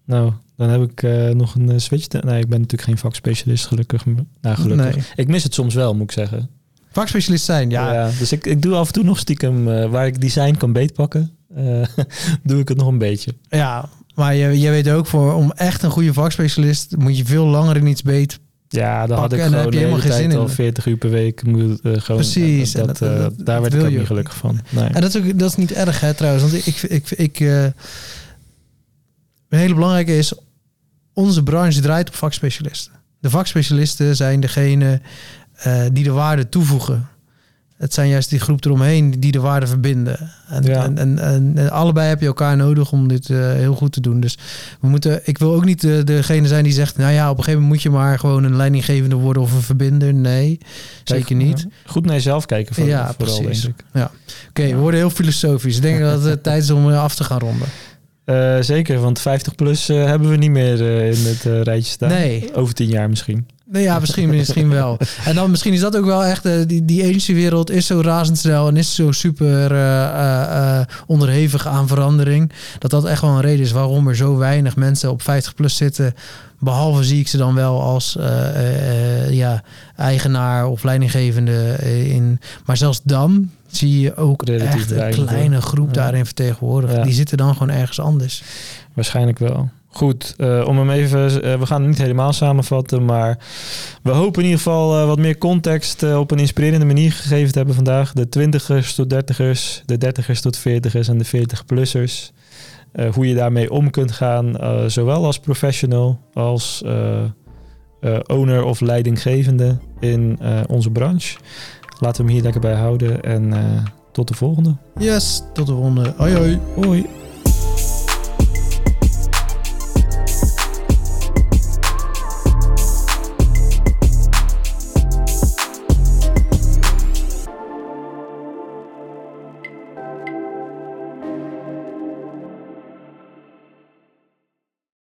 Nou, dan heb ik eh, nog een eh, switch. Nee, ik ben natuurlijk geen vakspecialist, gelukkig. Nou, gelukkig. Nee. Ik mis het soms wel, moet ik zeggen. Vakspecialist zijn, ja. dus ik, ik doe af en toe nog stiekem, eh, waar ik design kan beetpakken, doe ik het nog een beetje. Ja, maar je, je weet ook, voor, om echt een goede vakspecialist moet je veel langer in iets beet. Ja, dan had ik gewoon heb je helemaal geen tijd zin al in. 40 uur per week. Moet, gewoon, Precies, Dat, dat- dat- daar werd ik ook je niet gelukkig van. Nee. En dat is, ook, dat is niet erg, hè, trouwens. Want ik, ik, ik, eh, een hele belangrijke is, onze branche draait op vakspecialisten. De vakspecialisten zijn degene eh, die de waarde toevoegen. Het zijn juist die groep eromheen die de waarde verbinden. En, Ja. en, en, en, en allebei heb je elkaar nodig om dit eh, heel goed te doen. Dus we moeten, ik wil ook niet de, degene zijn die zegt... nou ja, op een gegeven moment moet je maar gewoon een leidinggevende worden of een verbinder. Nee, zeker niet. Ja. Goed naar jezelf kijken voor, Ja, vooral, precies. denk ik. Oké, we worden heel filosofisch. Ik denk dat het tijd is om eh, af te gaan ronden. Eh, zeker, want 50 plus eh, hebben we niet meer eh, in het rijtje staan. Nee. Over tien jaar misschien. Nee, ja, misschien, misschien wel. En dan misschien is dat ook wel echt, die, die agency-wereld is zo razendsnel en is zo super onderhevig aan verandering. Dat dat echt wel een reden is waarom er zo weinig mensen op 50 plus zitten. Behalve zie ik ze dan wel als ja, eigenaar of leidinggevende in. Maar zelfs dan zie je ook Relatief echt een kleine groep Ja. daarin vertegenwoordigd. Ja. Die zitten dan gewoon ergens anders. Waarschijnlijk wel. Goed, eh, om hem even, eh, we gaan het niet helemaal samenvatten, maar we hopen in ieder geval eh, wat meer context op een inspirerende manier gegeven te hebben vandaag. De twintigers tot dertigers, de dertigers tot veertigers en de 40-plussers. Eh, hoe je daarmee om kunt gaan, zowel als professional als owner of leidinggevende in onze branche. Laten we hem hier lekker bij houden en eh, tot de volgende. Yes, tot de volgende. Hoi hoi. Hoi.